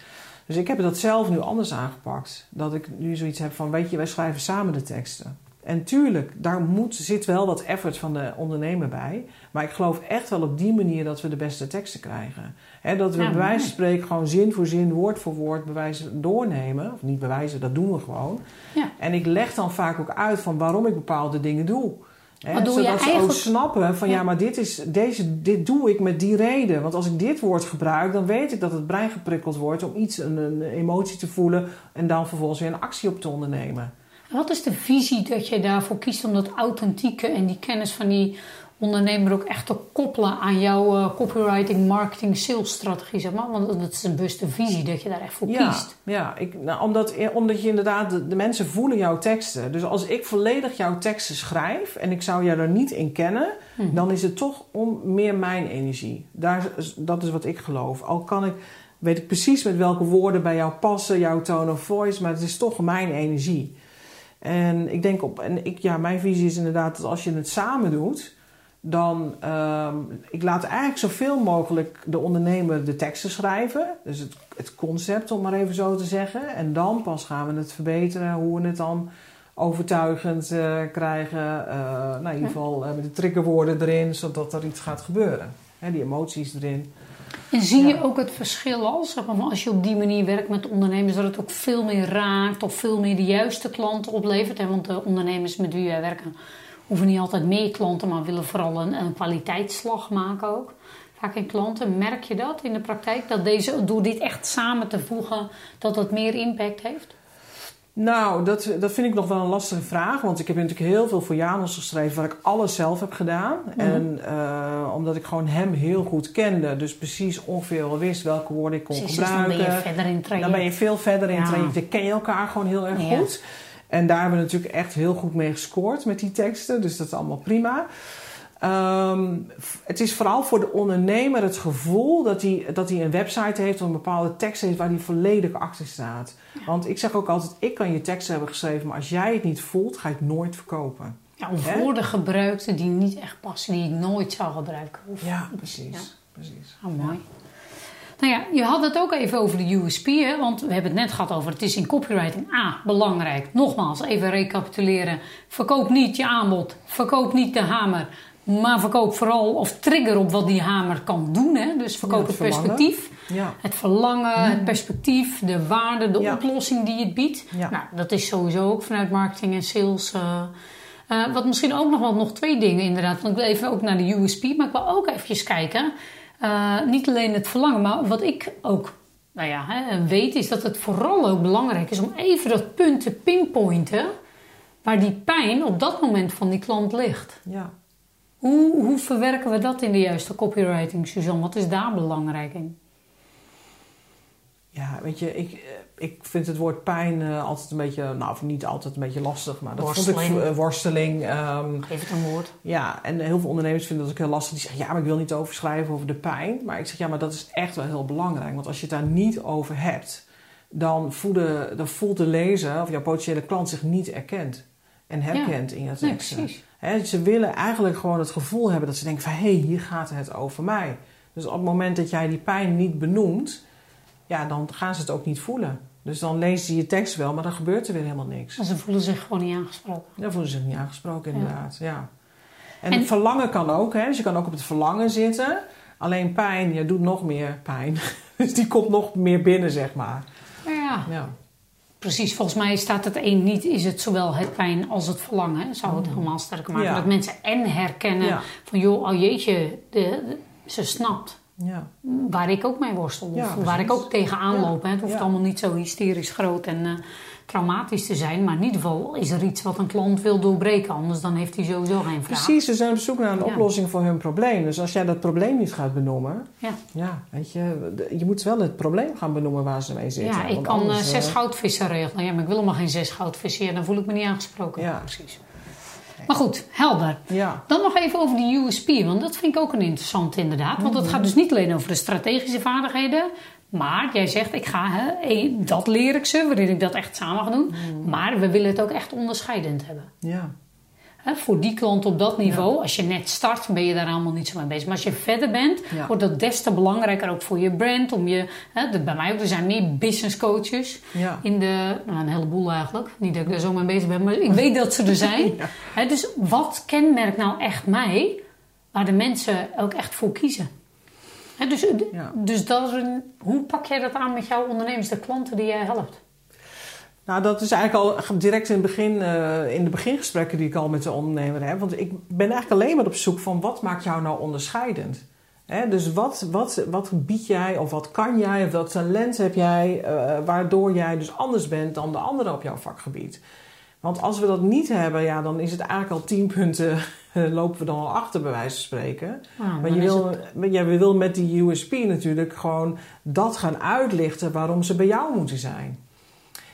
Dus ik heb dat zelf nu anders aangepakt. Dat ik nu zoiets heb van, weet je, wij schrijven samen de teksten. En tuurlijk, daar moet, zit wel wat effort van de ondernemer bij. Maar ik geloof echt wel op die manier dat we de beste teksten krijgen. Hè, dat we Ja, bij wijze van spreken gewoon zin voor zin, woord voor woord bewijzen doornemen. Of niet bewijzen, dat doen we gewoon. Ja. En ik leg dan vaak ook uit van waarom ik bepaalde dingen doe. Hè, Maar doe je zodat ze ook eigenlijk- snappen van ja, Ja. maar dit, is, deze, dit doe ik met die reden. Want als ik dit woord gebruik, dan weet ik dat het brein geprikkeld wordt om iets, een, een emotie te voelen en dan vervolgens weer een actie op te ondernemen. Wat is de visie dat je daarvoor kiest om dat authentieke en die kennis van die ondernemer ook echt te koppelen aan jouw eh, copywriting, marketing, sales strategie, zeg maar? Want dat is een bewuste visie dat je daar echt voor Ja, kiest. ja ik, nou, omdat, omdat je inderdaad, de, de mensen voelen jouw teksten. Dus als ik volledig jouw teksten schrijf en ik zou jou er niet in kennen, Mhm. dan is het toch om meer mijn energie. Daar, dat is wat ik geloof. Al kan ik, weet ik precies met welke woorden bij jou passen, jouw tone of voice, maar het is toch mijn energie. En ik denk op, en ik, ja, mijn visie is inderdaad dat als je het samen doet, dan, ehm, ik laat eigenlijk zoveel mogelijk de ondernemer de teksten schrijven. Dus het, het concept, om maar even zo te zeggen. En dan pas gaan we het verbeteren, hoe we het dan overtuigend eh, krijgen. Eh, nou, in ieder geval eh, met de triggerwoorden erin, zodat er iets gaat gebeuren. Hè, die emoties erin. En zie je Ja. ook het verschil al, zeg maar, van als je op die manier werkt met ondernemers, dat het ook veel meer raakt of veel meer de juiste klanten oplevert? Hè? Want de ondernemers met wie wij werken hoeven niet altijd meer klanten, maar willen vooral een, een kwaliteitsslag maken ook. Vaak in klanten, merk je dat in de praktijk? Dat deze, door dit echt samen te voegen, dat het meer impact heeft? Nou, dat, dat vind ik nog wel een lastige vraag. Want ik heb natuurlijk heel veel voor Janos geschreven waar ik alles zelf heb gedaan. Mhm. En eh, omdat ik gewoon hem heel goed kende. Dus precies ongeveer wel wist welke woorden ik kon Precies, dus dan ben gebruiken. je verder in traject. Dan ben je veel verder in Ja. traject. Dan ken je elkaar gewoon heel erg Ja. goed. En daar hebben we natuurlijk echt heel goed mee gescoord met die teksten. Dus dat is allemaal prima. Ehm, het is vooral voor de ondernemer het gevoel dat hij, dat hij een website heeft of een bepaalde tekst heeft waar hij volledig achter staat. Want ik zeg ook altijd, ik kan je teksten hebben geschreven, maar als jij het niet voelt, ga je het nooit verkopen. Ja, of Hè? woorden gebruikte die niet echt passen, die ik nooit zou gebruiken. Of, Ja, precies. Ja. precies. Oh, mooi. Nou ja, je had het ook even over de USP, hè? want we hebben het net gehad over het is in copywriting A, belangrijk. Nogmaals, even recapituleren. Verkoop niet je aanbod, verkoop niet de hamer, maar verkoop vooral of trigger op wat die hamer kan doen. Hè? Dus verkoop Ja, het, perspectief, Ja, het verlangen, het perspectief, de waarde, de Ja. oplossing die het biedt. Nou, dat is sowieso ook vanuit marketing en sales eh, Eh, wat misschien ook nog wel nog twee dingen inderdaad. Want ik wil even ook naar de USP, maar ik wil ook eventjes kijken. Eh, niet alleen het verlangen, maar wat ik ook nou ja, hè, weet, is dat het vooral ook belangrijk is om even dat punt te pinpointen waar die pijn op dat moment van die klant ligt. Ja. Hoe, hoe verwerken we dat in de juiste copywriting, Suzanne? Wat is daar belangrijk in? Ja, weet je, ik, ik vind het woord pijn uh, altijd een beetje, nou, niet altijd een beetje lastig, maar dat worsteling. vond ik uh, worsteling. Um, Geef het een woord. Ja, en heel veel ondernemers vinden dat ook heel lastig. Die zeggen, ja, maar ik wil niet overschrijven over de pijn. Maar ik zeg, ja, maar dat is echt wel heel belangrijk. Want als je het daar niet over hebt, dan, voelde, dan voelt de lezer of jouw potentiële klant zich niet erkend en herkent Ja. in je Nee, teksten. precies. Hè, ze willen eigenlijk gewoon het gevoel hebben dat ze denken van... hé, hey, hier gaat het over mij. Dus op het moment dat jij die pijn niet benoemt... ja, dan gaan ze het ook niet voelen. Dus dan lezen ze je tekst wel, maar dan gebeurt er weer helemaal niks. En ze voelen zich gewoon niet aangesproken. Dan voelen ze zich niet aangesproken, inderdaad. Ja. En, En- het verlangen kan ook, hè? dus je kan ook op het verlangen zitten. Alleen pijn, ja, doet nog meer pijn. dus die komt nog meer binnen, zeg maar. Ja, ja. Ja, Precies, volgens mij staat het een niet, is het zowel het pijn als het verlangen. Zou het helemaal sterker maken. Ja. Dat mensen en herkennen Ja. van joh, oh jeetje, de, de- ze snapt ja. waar ik ook mee worstel. Ja, of waar ik ook tegenaan Ja. loop. Hè. Het hoeft allemaal niet zo hysterisch groot en eh, traumatisch te zijn. Maar in ieder geval is er iets wat een klant wil doorbreken. Anders dan heeft hij sowieso geen vraag. Precies, ze zijn op zoek naar een oplossing voor hun probleem. Dus als jij dat probleem niet gaat benoemen... Ja. Ja, weet je, je moet wel het probleem gaan benoemen waar ze mee zitten. Ja, ik kan eh, anders, zes eh, goudvissen regelen. Ja, maar ik wil helemaal geen zes goudvissen. Ja, dan voel ik me niet aangesproken. Ja. precies. Maar goed, helder. Ja, Dan nog even over die USP, want dat vind ik ook een interessant inderdaad. Want het Mhm. gaat dus niet alleen over de strategische vaardigheden. Maar jij zegt, ik ga, hè, eh, dat leer ik ze, waarin ik dat echt samen ga doen. Mhm. Maar we willen het ook echt onderscheidend hebben. ja. Hè, voor die klant op dat niveau, als je net start, ben je daar allemaal niet zo mee bezig. Maar als je verder bent, Ja. wordt dat des te belangrijker ook voor je brand. Om je, hè, de- bij mij ook, er zijn meer business coaches ja. in de, nou, een heleboel eigenlijk. Niet dat ik er zo mee bezig ben, maar ik weet dat ze er zijn. Hè, dus wat kenmerkt nou echt mij, waar de mensen ook echt voor kiezen? Hè, dus Ja. dus dat is een, hoe pak jij dat aan met jouw ondernemers, de klanten die jij helpt? Nou, dat is eigenlijk al direct in, het begin, eh, in de begingesprekken die ik al met de ondernemer heb. Want ik ben eigenlijk alleen maar op zoek van wat maakt jou nou onderscheidend? Hè, dus wat, wat, wat bied jij of wat kan jij of wat talent heb jij eh, waardoor jij dus anders bent dan de anderen op jouw vakgebied? Want als we dat niet hebben, ja, dan is het eigenlijk al tien punten eh, lopen we dan al achter bij wijze van spreken. Nou, Maar je wil, het- ja, we willen met die USP natuurlijk gewoon dat gaan uitlichten waarom ze bij jou moeten zijn.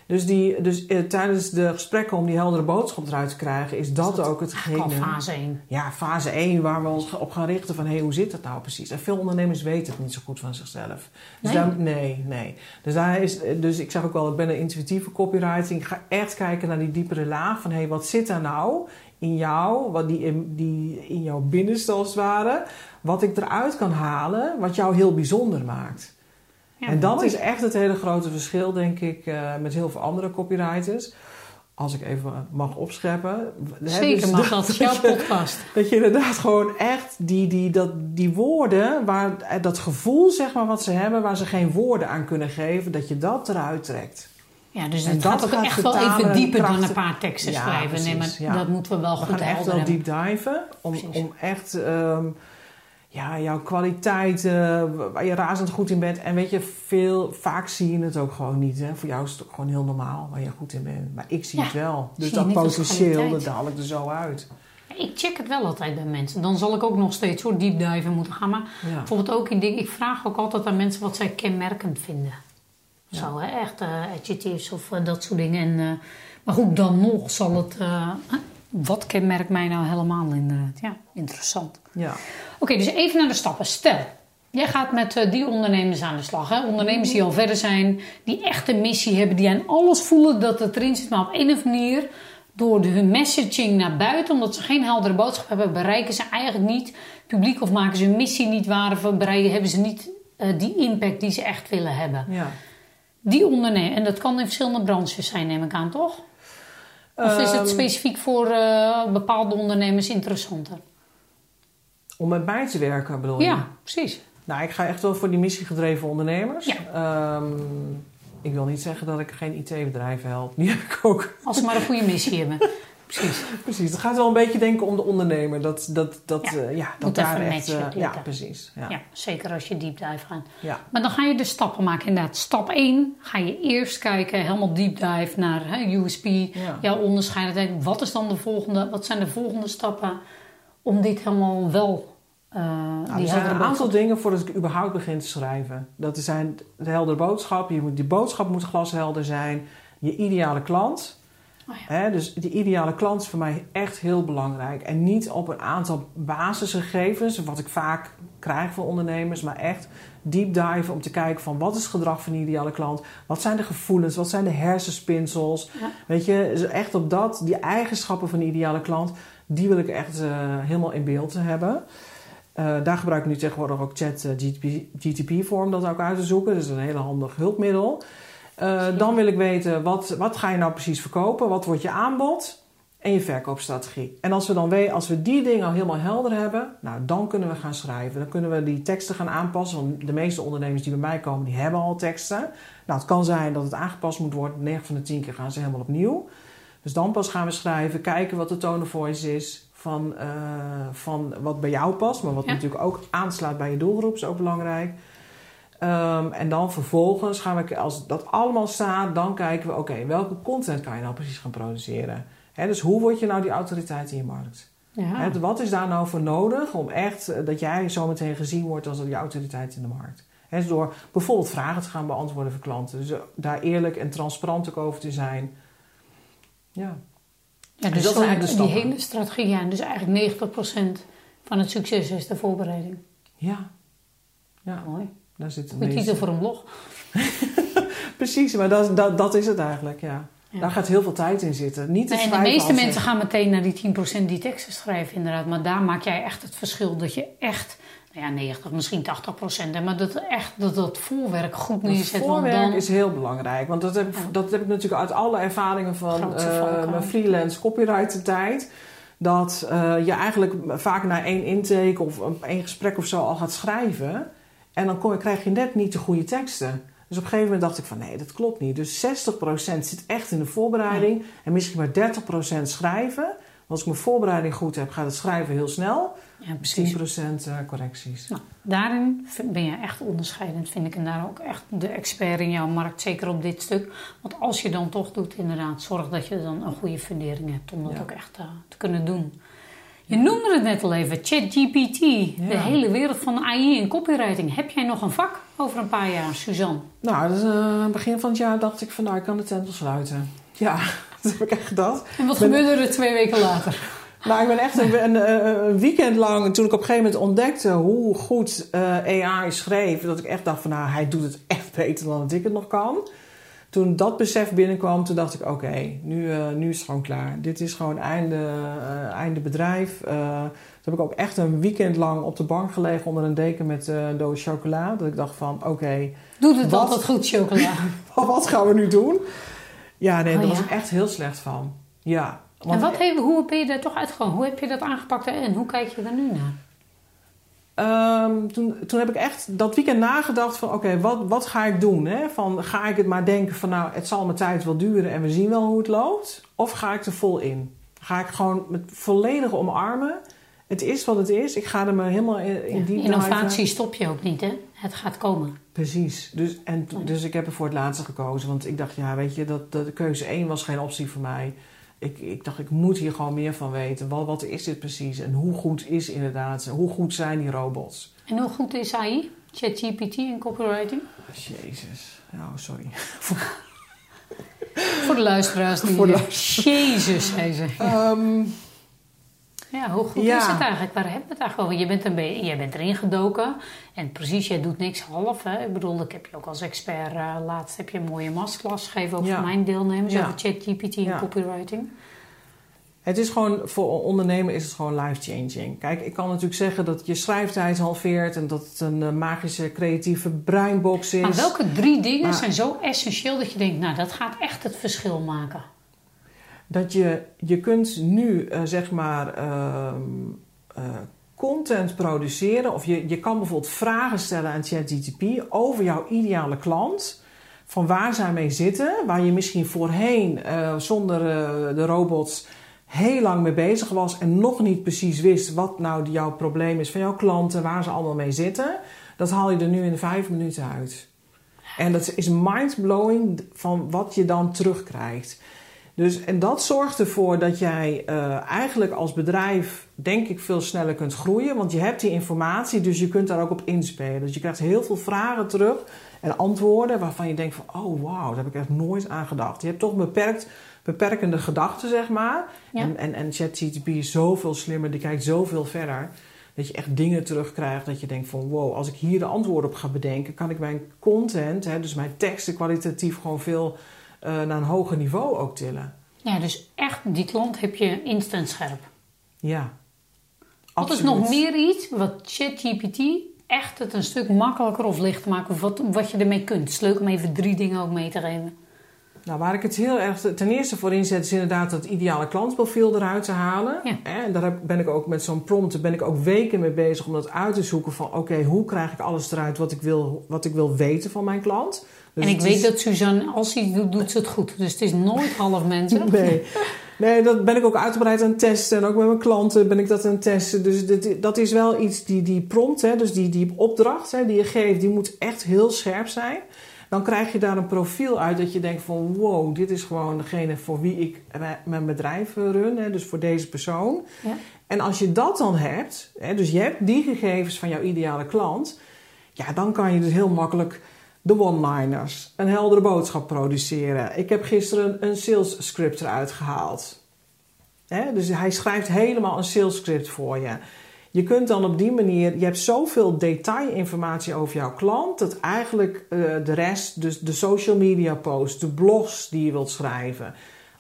Dus, die, dus eh, tijdens de gesprekken om die heldere boodschap eruit te krijgen, is dat, ook eigenlijk hetgene. al fase 1. Ja, fase 1 waar we ons op gaan richten van hé, hoe zit dat nou precies? En veel ondernemers weten het niet zo goed van zichzelf. Dus Nee? daar, nee, nee. Dus, daar is, dus ik zeg ook wel, ik ben een intuïtieve copywriting. Ik ga echt kijken naar die diepere laag van hé, wat zit daar nou in jou, wat die, in- die in jouw binnenste als het ware, wat ik eruit kan halen, wat jou heel bijzonder maakt. Ja, en dat mooi. is echt het hele grote verschil, denk ik, eh, met heel veel andere copywriters. Als ik even mag opscheppen. Hè, Zeker dus mag, dat jouw podcast. dat je inderdaad gewoon echt die, die, dat, die woorden, waar, eh, dat gevoel zeg maar wat ze hebben, waar ze geen woorden aan kunnen geven, dat je dat eruit trekt. Ja, dus En het dat gaat ook gaat echt wel even en dieper dan een paar teksten Ja, schrijven. nee, maar ja. dat moeten we wel We goed gaan echt wel deep diven om, om echt ehm, ja, jouw kwaliteit, eh, waar je razend goed in bent. En weet je, veel, vaak zie je het ook gewoon niet. Hè? Voor jou is het ook gewoon heel normaal waar je goed in bent. Maar ik zie Ja, het wel. Dus dat potentieel, dat haal ik er zo uit. Ik check het wel altijd bij mensen. Dan zal ik ook nog steeds hoor deep diven moeten gaan. Maar Ja. bijvoorbeeld ook in dingen. Ik vraag ook altijd aan mensen wat zij kenmerkend vinden. Zo, hè? echt eh adjectives of eh, dat soort dingen. En, eh, maar goed, dan nog zal het. Eh, wat kenmerkt mij nou helemaal inderdaad? Ja, interessant. Ja. Oké, dus even naar de stappen. Stel, jij gaat met eh, die ondernemers aan de slag. Hè? Ondernemers die al verder zijn, die echt een missie hebben, die aan alles voelen dat het erin zit. Maar op een of andere manier, door de, hun messaging naar buiten, omdat ze geen heldere boodschap hebben, bereiken ze eigenlijk niet publiek of maken ze hun missie niet waar, of bereiken, hebben ze niet eh, die impact die ze echt willen hebben. ja. Die ondernemer, en dat kan in verschillende branches zijn, neem ik aan, toch? Of is het Ehm, specifiek voor eh, bepaalde ondernemers interessanter? Om met mij te werken, bedoel je? Ja, precies. Nou, ik ga echt wel voor die missiegedreven ondernemers. Ja. Ehm, ik wil niet zeggen dat ik geen IT-bedrijven help. Die heb ik ook. Als ze maar een goede missie hebben. precies. precies. Het gaat wel een beetje denken om de ondernemer. Dat, dat, dat, Ja, ja, ja, dat moet daar even echt... matchen, eh, ja, precies. Ja. Ja, zeker als je deep dive gaat. Ja. Maar dan ga je de stappen maken. Inderdaad, stap 1 ga je eerst kijken, helemaal deep dive naar hè, USP, Ja. jouw onderscheidendheid. Wat is dan de volgende, wat zijn de volgende stappen om dit helemaal wel eh Nou, die er zijn een aantal dingen voordat ik überhaupt begin te schrijven. Dat zijn de heldere boodschap. Je moet, die boodschap moet glashelder zijn. Je ideale klant. Oh Hè, dus die ideale klant is voor mij echt heel belangrijk. En niet op een aantal basisgegevens, wat ik vaak krijg van ondernemers, maar echt deep dive om te kijken van wat is het gedrag van die ideale klant? Wat zijn de gevoelens? Wat zijn de hersenspinsels? Ja. Weet je, dus echt op dat, die eigenschappen van de ideale klant, die wil ik echt eh, helemaal in beeld hebben. Eh, daar gebruik ik nu tegenwoordig ook chat eh, GTP, GTP voor om dat ook uit te zoeken. Dat is een hele handig hulpmiddel. Eh, dan wil ik weten, wat, wat ga je nou precies verkopen? Wat wordt je aanbod? En je verkoopstrategie. En als we dan als we die dingen al helemaal helder hebben, nou, dan kunnen we gaan schrijven. Dan kunnen we die teksten gaan aanpassen. Want de meeste ondernemers die bij mij komen, die hebben al teksten. Nou, het kan zijn dat het aangepast moet worden. 9 van de 10 keer gaan ze helemaal opnieuw. Dus dan pas gaan we schrijven, kijken wat de tone of voice is van, eh, van wat bij jou past, maar wat Ja. natuurlijk ook aansluit bij je doelgroep, is ook belangrijk. Ehm, en dan vervolgens gaan we, als dat allemaal staat, dan kijken we, oké, welke content kan je nou precies gaan produceren? Dus hoe word je nou die autoriteit in je markt? Ja. Wat is daar nou voor nodig om echt eh, dat jij zometeen gezien wordt als die autoriteit in de markt? Dus door bijvoorbeeld vragen te gaan beantwoorden voor klanten. Dus eh, daar eerlijk en transparant ook over te zijn. Ja. Ja, Dus dus dat zijn eigenlijk de die hele strategie, ja, dus eigenlijk 90% van het succes is de voorbereiding. Ja. Ja, Mooi. Daar zit het meeste- titel voor een blog. Precies, maar dat, dat, dat is het eigenlijk, ja. Ja. Daar gaat heel veel tijd in zitten. Niet het Nee, en de meeste mensen gaan meteen naar die 10% die teksten schrijven, inderdaad. Maar daar maak jij echt het verschil dat je echt, nou ja, 90, misschien 80%, hè, maar dat echt dat, dat voorwerk goed Het neerzet. Want voorwerk dan, is heel belangrijk. Want dat heb, Ja. dat heb ik natuurlijk uit alle ervaringen van eh, mijn freelance copywriter tijd. Dat eh, je eigenlijk vaak na één intake of één gesprek of zo al gaat schrijven. En dan kom, je- krijg je net niet de goede teksten. Dus op een gegeven moment dacht ik van nee, dat klopt niet. Dus 60% zit echt in de voorbereiding. En misschien maar 30% schrijven. Want als ik mijn voorbereiding goed heb, gaat het schrijven heel snel. ja, precies. 10% eh, correcties. Nou, daarin ben je echt onderscheidend, vind ik. En daar ook echt de expert in jouw markt, zeker op dit stuk. Want als je dan toch doet, inderdaad, zorg dat je dan een goede fundering hebt om dat Ja. ook echt eh, te kunnen doen. Je noemde het net al even, ChatGPT, de hele wereld van AI en copywriting. Heb jij nog een vak over een paar jaar, Suzanne? Nou, dus, begin van het jaar dacht ik van nou, ik kan de tent wel sluiten. Ja, dat heb ik echt gedacht. En wat Ben- gebeurde er twee weken later? Nou, ik ben echt een, een, een weekend lang, toen ik op een gegeven moment ontdekte hoe goed eh, AI schreef, dat ik echt dacht van nou, hij doet het echt beter dan dat ik het nog kan. Toen dat besef binnenkwam, toen dacht ik oké, nu, eh, nu is het gewoon klaar. Dit is gewoon einde, eh, einde bedrijf. Eh, toen heb ik ook echt een weekend lang op de bank gelegen onder een deken met een doos chocola. Dat ik dacht van oké, Doet het Wat? altijd goed, chocola? wat gaan we nu doen? Ja, nee, Oh, daar ja? was ik echt heel slecht van. Ja. en wat heb, hoe ben je daar toch uitgekomen? Hoe heb je dat aangepakt en hoe kijk je er nu naar? Ehm, toen, toen heb ik echt dat weekend nagedacht van oké, wat, wat ga ik doen? Hè? Van, ga ik het maar denken van nou, het zal mijn tijd wel duren en we zien wel hoe het loopt? Of ga ik er vol in? Ga ik gewoon met volledige omarmen? Het is wat het is. Ik ga er maar helemaal in, in Ja, die innovatie stop je ook niet, hè? Het gaat komen. Precies. Dus, en, dus ik heb er voor het laatste gekozen. Want ik dacht, ja, weet je, dat, dat de keuze 1 was geen optie voor mij. Ik, ik dacht, ik moet hier gewoon meer van weten. Wat, wat is dit precies? En hoe goed is inderdaad, hoe goed zijn die robots? En hoe goed is AI, ChatGPT en copywriting? Jezus. Oh, sorry. Voor de luisteraars die... Voor de Jezus, zei ze. Ehm, Ja, hoe goed Ja. is het eigenlijk? Waar hebben we het eigenlijk over? Je bent, een jij bent erin gedoken. En precies, jij doet niks half. Hè? Ik bedoel, ik heb je ook als expert... eh, laatst heb je een mooie masterclass gegeven... ook Ja. mijn deelnemers Ja. over ChatGPT en copywriting. het is gewoon, voor ondernemen is het gewoon life-changing. Kijk, ik kan natuurlijk zeggen dat je schrijftijd halveert... en dat het een eh, magische, creatieve breinbox is. Maar welke drie dingen Maar- zijn zo essentieel dat je denkt... nou, dat gaat echt het verschil maken? Dat je, je kunt nu eh, zeg maar ehm, eh, content produceren of je, je kan bijvoorbeeld vragen stellen aan ChatGPT over jouw ideale klant. Van waar zij mee zitten, waar je misschien voorheen eh, zonder de robots heel lang mee bezig was en nog niet precies wist wat nou jouw probleem is van jouw klanten, waar ze allemaal mee zitten, dat haal je er nu in vijf minuten uit. En dat is mindblowing van wat je dan terugkrijgt. Dus, en dat zorgt ervoor dat jij uh, eigenlijk als bedrijf, denk ik, veel sneller kunt groeien. Want je hebt die informatie, dus je kunt daar ook op inspelen. Dus je krijgt heel veel vragen terug en antwoorden waarvan je denkt van... oh, wauw, daar heb ik echt nooit aan gedacht. Je hebt toch beperkt, beperkende gedachten, zeg maar. Ja. En, en, en ChatGPT is zoveel slimmer, die kijkt zoveel verder... dat je echt dingen terugkrijgt dat je denkt van... wow, als ik hier de antwoorden op ga bedenken... kan ik mijn content, hè, dus mijn teksten kwalitatief gewoon veel uh, naar een hoger niveau ook tillen. Ja, dus echt die klant heb je instant scherp. Ja. Wat is nog meer iets wat ChatGPT echt het een stuk makkelijker of lichter maakt? Of wat, wat je ermee kunt? Het is leuk om even drie dingen ook mee te geven. Nou, waar ik het heel erg ten eerste voor inzet, is inderdaad het ideale klantprofiel eruit te halen. Ja. En daar ben ik ook met zo'n prompt, ben ik ook weken mee bezig om dat uit te zoeken van oké, hoe krijg ik alles eruit wat ik wil, wat ik wil weten van mijn klant. Dus en ik weet dat Suzanne, als ze doet, doet ze het goed. Dus het is nooit half mensen. Nee. Nee, dat ben ik ook uitgebreid aan het testen. En ook met mijn klanten ben ik dat aan het testen. Dus dit, dat is wel iets, die, die prompt, hè, dus die, die opdracht hè, die je geeft, die moet echt heel scherp zijn. Dan krijg je daar een profiel uit dat je denkt van wow, dit is gewoon degene voor wie ik mijn bedrijf run. Hè, dus voor deze persoon. Ja. En als je dat dan hebt, hè, dus je hebt die gegevens van jouw ideale klant. Ja, dan kan je dus heel makkelijk de one-liners, een heldere boodschap produceren. Ik heb gisteren een sales script eruit gehaald. dus hij schrijft helemaal een sales script voor je. Je kunt dan op die manier, je hebt zoveel detailinformatie over jouw klant, dat eigenlijk uh, de rest, dus de social media posts, de blogs die je wilt schrijven,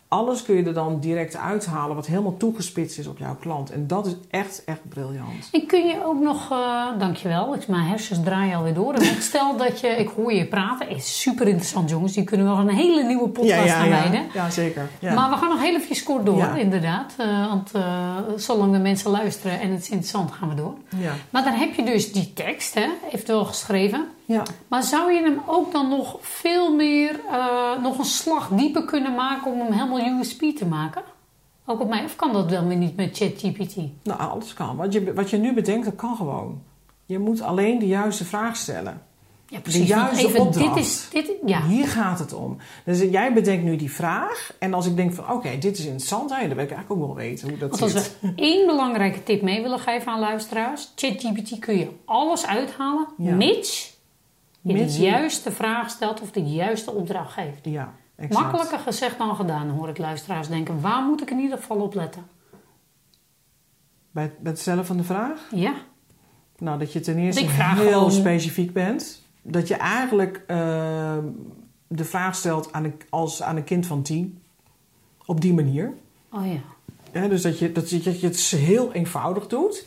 alles kun je er dan direct uithalen wat helemaal toegespitst is op jouw klant. En dat is echt, echt briljant. En kun je ook nog, uh, dankjewel, ik, mijn hersens draaien alweer door. stel dat je, ik hoor je praten, is super interessant jongens. Die kunnen wel een hele nieuwe podcast ja, ja, gaan leiden. Ja, ja zeker. Maar we gaan nog heel even kort door, inderdaad. Uh, want uh, zolang de mensen luisteren en het is interessant, gaan we door. Ja. Maar dan heb je dus die tekst, hè, eventueel geschreven. Ja. Maar zou je hem ook dan nog veel meer, uh, nog een slag dieper kunnen maken om hem helemaal USP te maken? Ook op mij, of kan dat wel weer niet met ChatGPT? Nou, alles kan. Wat je, wat je nu bedenkt, dat kan gewoon. Je moet alleen de juiste vraag stellen. Ja, precies. De juiste even, opdracht. Dit is, dit, ja. Hier gaat het om. Dus jij bedenkt nu die vraag. En als ik denk van, oké, dit is interessant. dan wil ik eigenlijk ook wel weten hoe dat Want zit. als we één belangrijke tip mee willen geven aan luisteraars. ChatGPT kun je alles uithalen, ja. mits je de juiste vraag stelt of de juiste opdracht geeft. Ja, exact. Makkelijker gezegd dan gedaan, hoor ik luisteraars denken. Waar moet ik in ieder geval op letten? Bij, bij het stellen van de vraag? Ja. Nou, dat je ten eerste heel specifiek bent. Dat je eigenlijk uh, de vraag stelt aan een, als aan een kind van tien. Op die manier. Oh ja. ja dus dat je, dat, je, dat je het heel eenvoudig doet.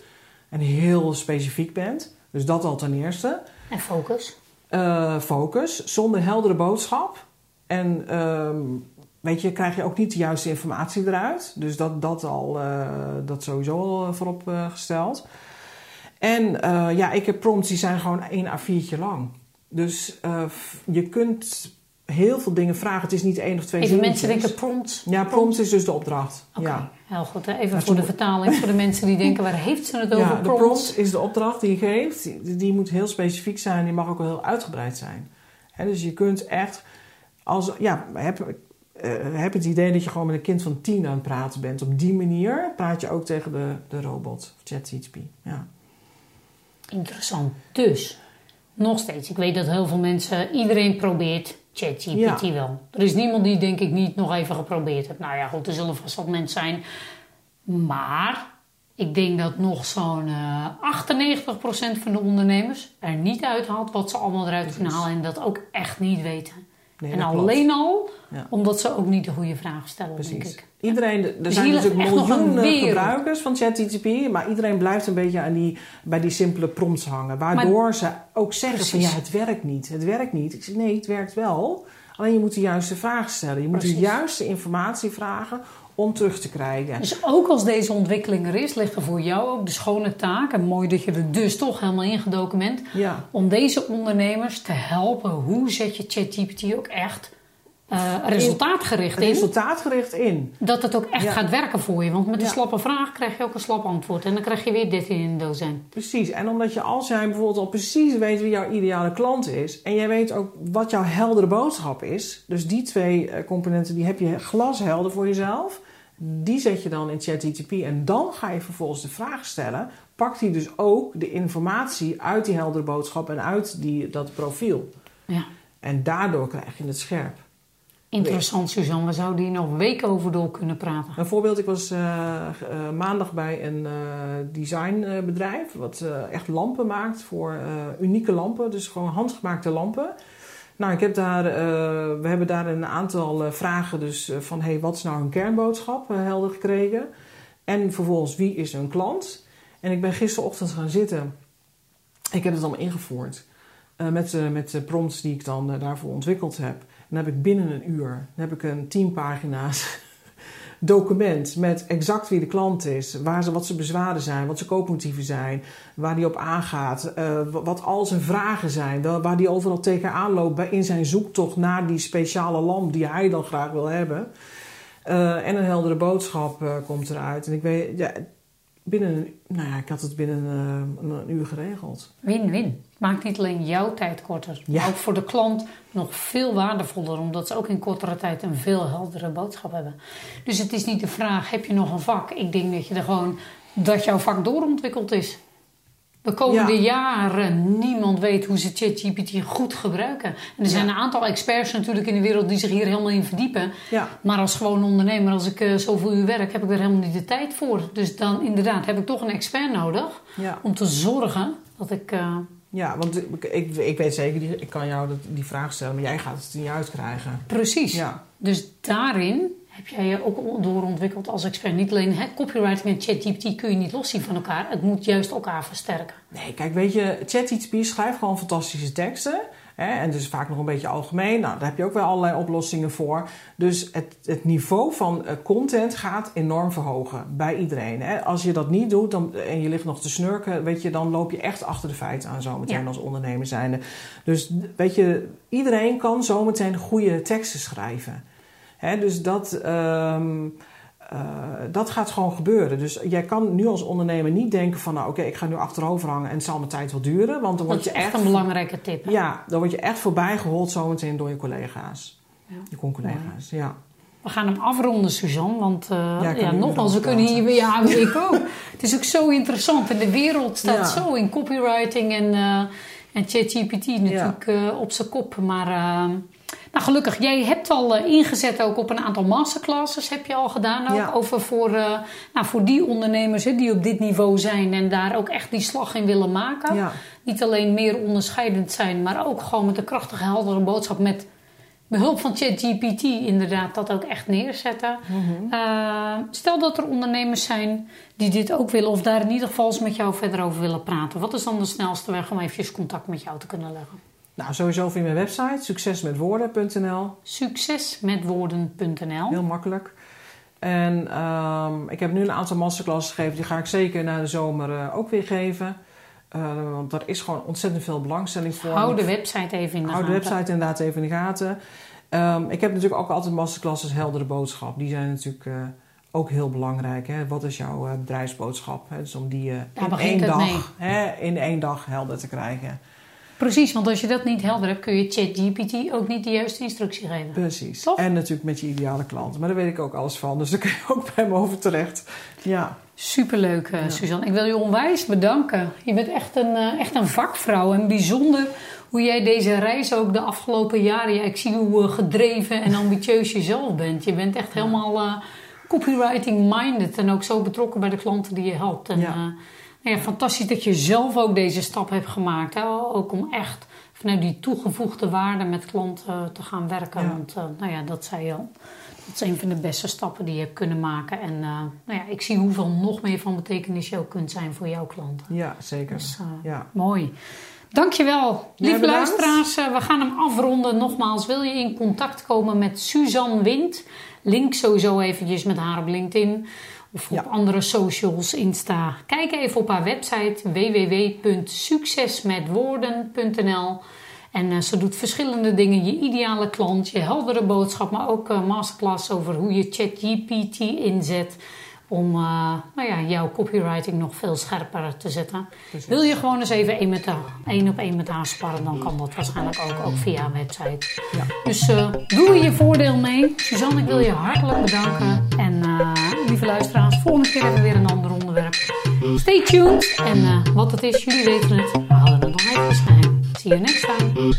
En heel specifiek bent. Dus dat al ten eerste. En focus. Uh, focus, zonder heldere boodschap. En um, weet je, krijg je ook niet de juiste informatie eruit. Dus dat, dat al, uh, dat sowieso al voorop uh, gesteld. En ja, ik heb prompts die zijn gewoon één A4'tje lang. Dus je kunt heel veel dingen vragen. Het is niet één of twee Even mensen denken prompts. Ja, prompts is dus de opdracht. Okay. Ja. Heel goed. Hè? Even voor de vertaling, voor de mensen die denken, waar heeft ze het over? Ja, de prompt is de opdracht die je geeft. Die, die, moet heel specifiek zijn. Die mag ook wel heel uitgebreid zijn. Dus je kunt echt, als, ja, heb, uh, heb het idee dat je gewoon met een kind van tien aan het praten bent. Op die manier praat je ook tegen de, de robot, ChatGPT. Ja. Interessant. Dus, nog steeds. Ik weet dat heel veel mensen, iedereen probeert ChatGPT ja. wel. Er is niemand die denk ik niet nog even geprobeerd heeft. Nou ja, goed, er zullen vast wat mensen zijn. Maar ik denk dat nog zo'n uh, eh, 98% van de ondernemers er niet uithaalt wat ze allemaal eruit kunnen halen. En dat ook echt niet weten. Nee, en alleen al omdat ze ook niet de goede vragen stellen, Precies. denk ik. Iedereen, er dus zijn natuurlijk miljoenen gebruikers van ChatGPT, maar iedereen blijft een beetje aan die, bij die simpele prompts hangen. Waardoor ze ook zeggen van ja, het werkt niet, het werkt niet. Ik zeg nee, het werkt wel. Alleen je moet de juiste vragen stellen. Je moet de juiste informatie vragen om terug te krijgen. Dus ook als deze ontwikkeling er is, ligt er voor jou ook de schone taak, en mooi dat je er dus toch helemaal ingedoken bent, ja. om deze ondernemers te helpen. Hoe zet je ChatGPT ook echt eh, resultaatgericht in. resultaatgericht in. Dat het ook echt Ja. gaat werken voor je. Want met een Ja. slappe vraag krijg je ook een slap antwoord. En dan krijg je weer dit in de dozijn. Precies. En omdat je als jij bijvoorbeeld al precies weet wie jouw ideale klant is. En jij weet ook wat jouw heldere boodschap is. Dus die twee eh, componenten die heb je glashelder voor jezelf. Die zet je dan in ChatGTP. En dan ga je vervolgens de vraag stellen. Pakt hij dus ook de informatie uit die heldere boodschap en uit die, dat profiel. Ja. En daardoor krijg je het scherp. Interessant, Suzanne. We zouden hier nog weken over door kunnen praten. Een voorbeeld, ik was eh, eh, maandag bij een eh, designbedrijf wat echt lampen maakt voor unieke lampen, dus gewoon handgemaakte lampen. Nou, ik heb daar, eh, we hebben daar een aantal eh, vragen dus eh, van hey, wat is nou hun kernboodschap helder gekregen. En vervolgens wie is hun klant. En ik ben gisterochtend gaan zitten. Ik heb het allemaal ingevoerd. met, met de prompts die ik dan daarvoor ontwikkeld heb. En dan heb ik binnen een uur heb ik een 10 pagina's document met exact wie de klant is, waar ze, wat zijn bezwaren zijn, wat zijn koopmotieven zijn, waar die op aangaat, eh, wa- wat al zijn vragen zijn, waar die overal tegenaan loopt bij, in zijn zoektocht naar die speciale lamp die hij dan graag wil hebben. Eh, en een heldere boodschap eh, komt eruit. En ik weet, ja, binnen nou ja, ik had het binnen eh, een, een uur geregeld. Win-win. Maakt niet alleen jouw tijd korter, Ja. maar ook voor de klant nog veel waardevoller, omdat ze ook in kortere tijd een veel heldere boodschap hebben. Dus het is niet de vraag: heb je nog een vak? Ik denk dat je er gewoon dat jouw vak doorontwikkeld is. De komende Ja. jaren, niemand weet hoe ze ChatGPT goed gebruiken. En er zijn Ja. een aantal experts natuurlijk in de wereld die zich hier helemaal in verdiepen. Ja, Maar als gewoon ondernemer, als ik eh, zoveel uur werk, heb ik er helemaal niet de tijd voor. Dus dan inderdaad heb ik toch een expert nodig om te zorgen dat ik. eh, Ja, want ik, ik, ik weet zeker, ik kan jou die vraag stellen, maar jij gaat het niet uitkrijgen. Precies. Ja, Dus daarin heb jij je ook doorontwikkeld als expert. Niet alleen hè, copywriting en ChatGPT kun je niet loszien van elkaar. Het moet juist elkaar versterken. nee, kijk, weet je, ChatGPT schrijft gewoon fantastische teksten. Hè, en dus vaak nog een beetje algemeen. Nou, daar heb je ook wel allerlei oplossingen voor. Dus het, het niveau van eh, content gaat enorm verhogen bij iedereen. Hè. Als je dat niet doet dan, en je ligt nog te snurken, weet je, dan loop je echt achter de feiten aan zometeen Ja. als ondernemer zijnde. Dus weet je, iedereen kan zometeen goede teksten schrijven. Dus dat, ehm, eh, dat gaat gewoon gebeuren. Dus jij kan nu als ondernemer niet denken van... nou oké, ik ga nu achterover hangen en het zal mijn tijd wel duren. Want dan Dat word je echt echt... een belangrijke tip. hè? Ja, dan word je echt voorbij gehold zometeen door je collega's. Ja. Je con-collega's, ja. We gaan hem afronden, Suzanne. Want eh, Ja, ja, nogmaals, we kunnen hier weer... Ja, ik ook. Het is ook zo interessant. En de wereld staat Ja. zo in copywriting en, eh en ChatGPT natuurlijk op zijn kop. Maar eh, nou, gelukkig, jij hebt al eh, ingezet ook op een aantal masterclasses. Heb je al gedaan ook. Ja. Over voor, eh, nou, voor die ondernemers hè, die op dit niveau zijn. En daar ook echt die slag in willen maken. Ja, Niet alleen meer onderscheidend zijn, maar ook gewoon met een krachtige, heldere boodschap met behulp van ChatGPT inderdaad dat ook echt neerzetten. Mhm. Eh, stel dat er ondernemers zijn die dit ook willen of daar in ieder geval eens met jou verder over willen praten. Wat is dan de snelste weg om eventjes contact met jou te kunnen leggen? Nou sowieso via mijn website, succesmetwoorden.nl. Succesmetwoorden.nl Heel makkelijk. En ehm, ik heb nu een aantal masterclasses gegeven. Die ga ik zeker na de zomer eh, ook weer geven. Eh, want daar is gewoon ontzettend veel belangstelling voor. Hou de website even in de Hou de gaten. website inderdaad even in de gaten. Ehm, ik heb natuurlijk ook altijd masterclasses heldere boodschap. Die zijn natuurlijk eh, ook heel belangrijk. Hè? Wat is jouw bedrijfsboodschap? Hè? Dus om die in, één dag, hè, in één dag helder te krijgen. Precies, want als je dat niet helder hebt, kun je ChatGPT ook niet de juiste instructie geven. Precies. Toch? En natuurlijk met je ideale klant. Maar daar weet ik ook alles van. Dus daar kun je ook bij me over terecht. Ja. Superleuk, eh, Suzanne. Ik wil je onwijs bedanken. Je bent echt een, eh, echt een vakvrouw. En bijzonder hoe jij deze reis ook de afgelopen jaren... Ja, ik zie hoe eh, gedreven en ambitieus je zelf bent. Je bent echt helemaal copywriting-minded. En ook zo betrokken bij de klanten die je helpt. En, Ja. Ja, fantastisch dat je zelf ook deze stap hebt gemaakt. Hè? Ook om echt vanuit die toegevoegde waarde met klanten te gaan werken. Ja. Want eh, nou ja, dat zei je al. Dat is een van de beste stappen die je hebt kunnen maken. En eh, nou ja, ik zie hoeveel nog meer van betekenis je ook kunt zijn voor jouw klanten. ja, zeker. Dus, eh, Ja. Mooi. Dankjewel. Lieve luisteraars, eh, we gaan hem afronden. Nogmaals, wil je in contact komen met Suzanne Wind? Link sowieso eventjes met haar op LinkedIn of op Ja. andere socials, Insta. Kijk even op haar website www.succesmetwoorden.nl En uh, ze doet verschillende dingen. Je ideale klant, je heldere boodschap, maar ook uh, masterclass over hoe je ChatGPT inzet om eh, nou ja, jouw copywriting nog veel scherper te zetten. Wil je gewoon eens even één, met één op één met haar sparren, dan kan dat waarschijnlijk ook, ook via een website. Ja. Dus eh, doe je voordeel mee. Suzanne, ik wil je hartelijk bedanken. En eh, lieve luisteraars, volgende keer hebben we weer een ander onderwerp. Stay tuned. En wat het is, jullie weten het. We houden het nog even schijn. See you next time.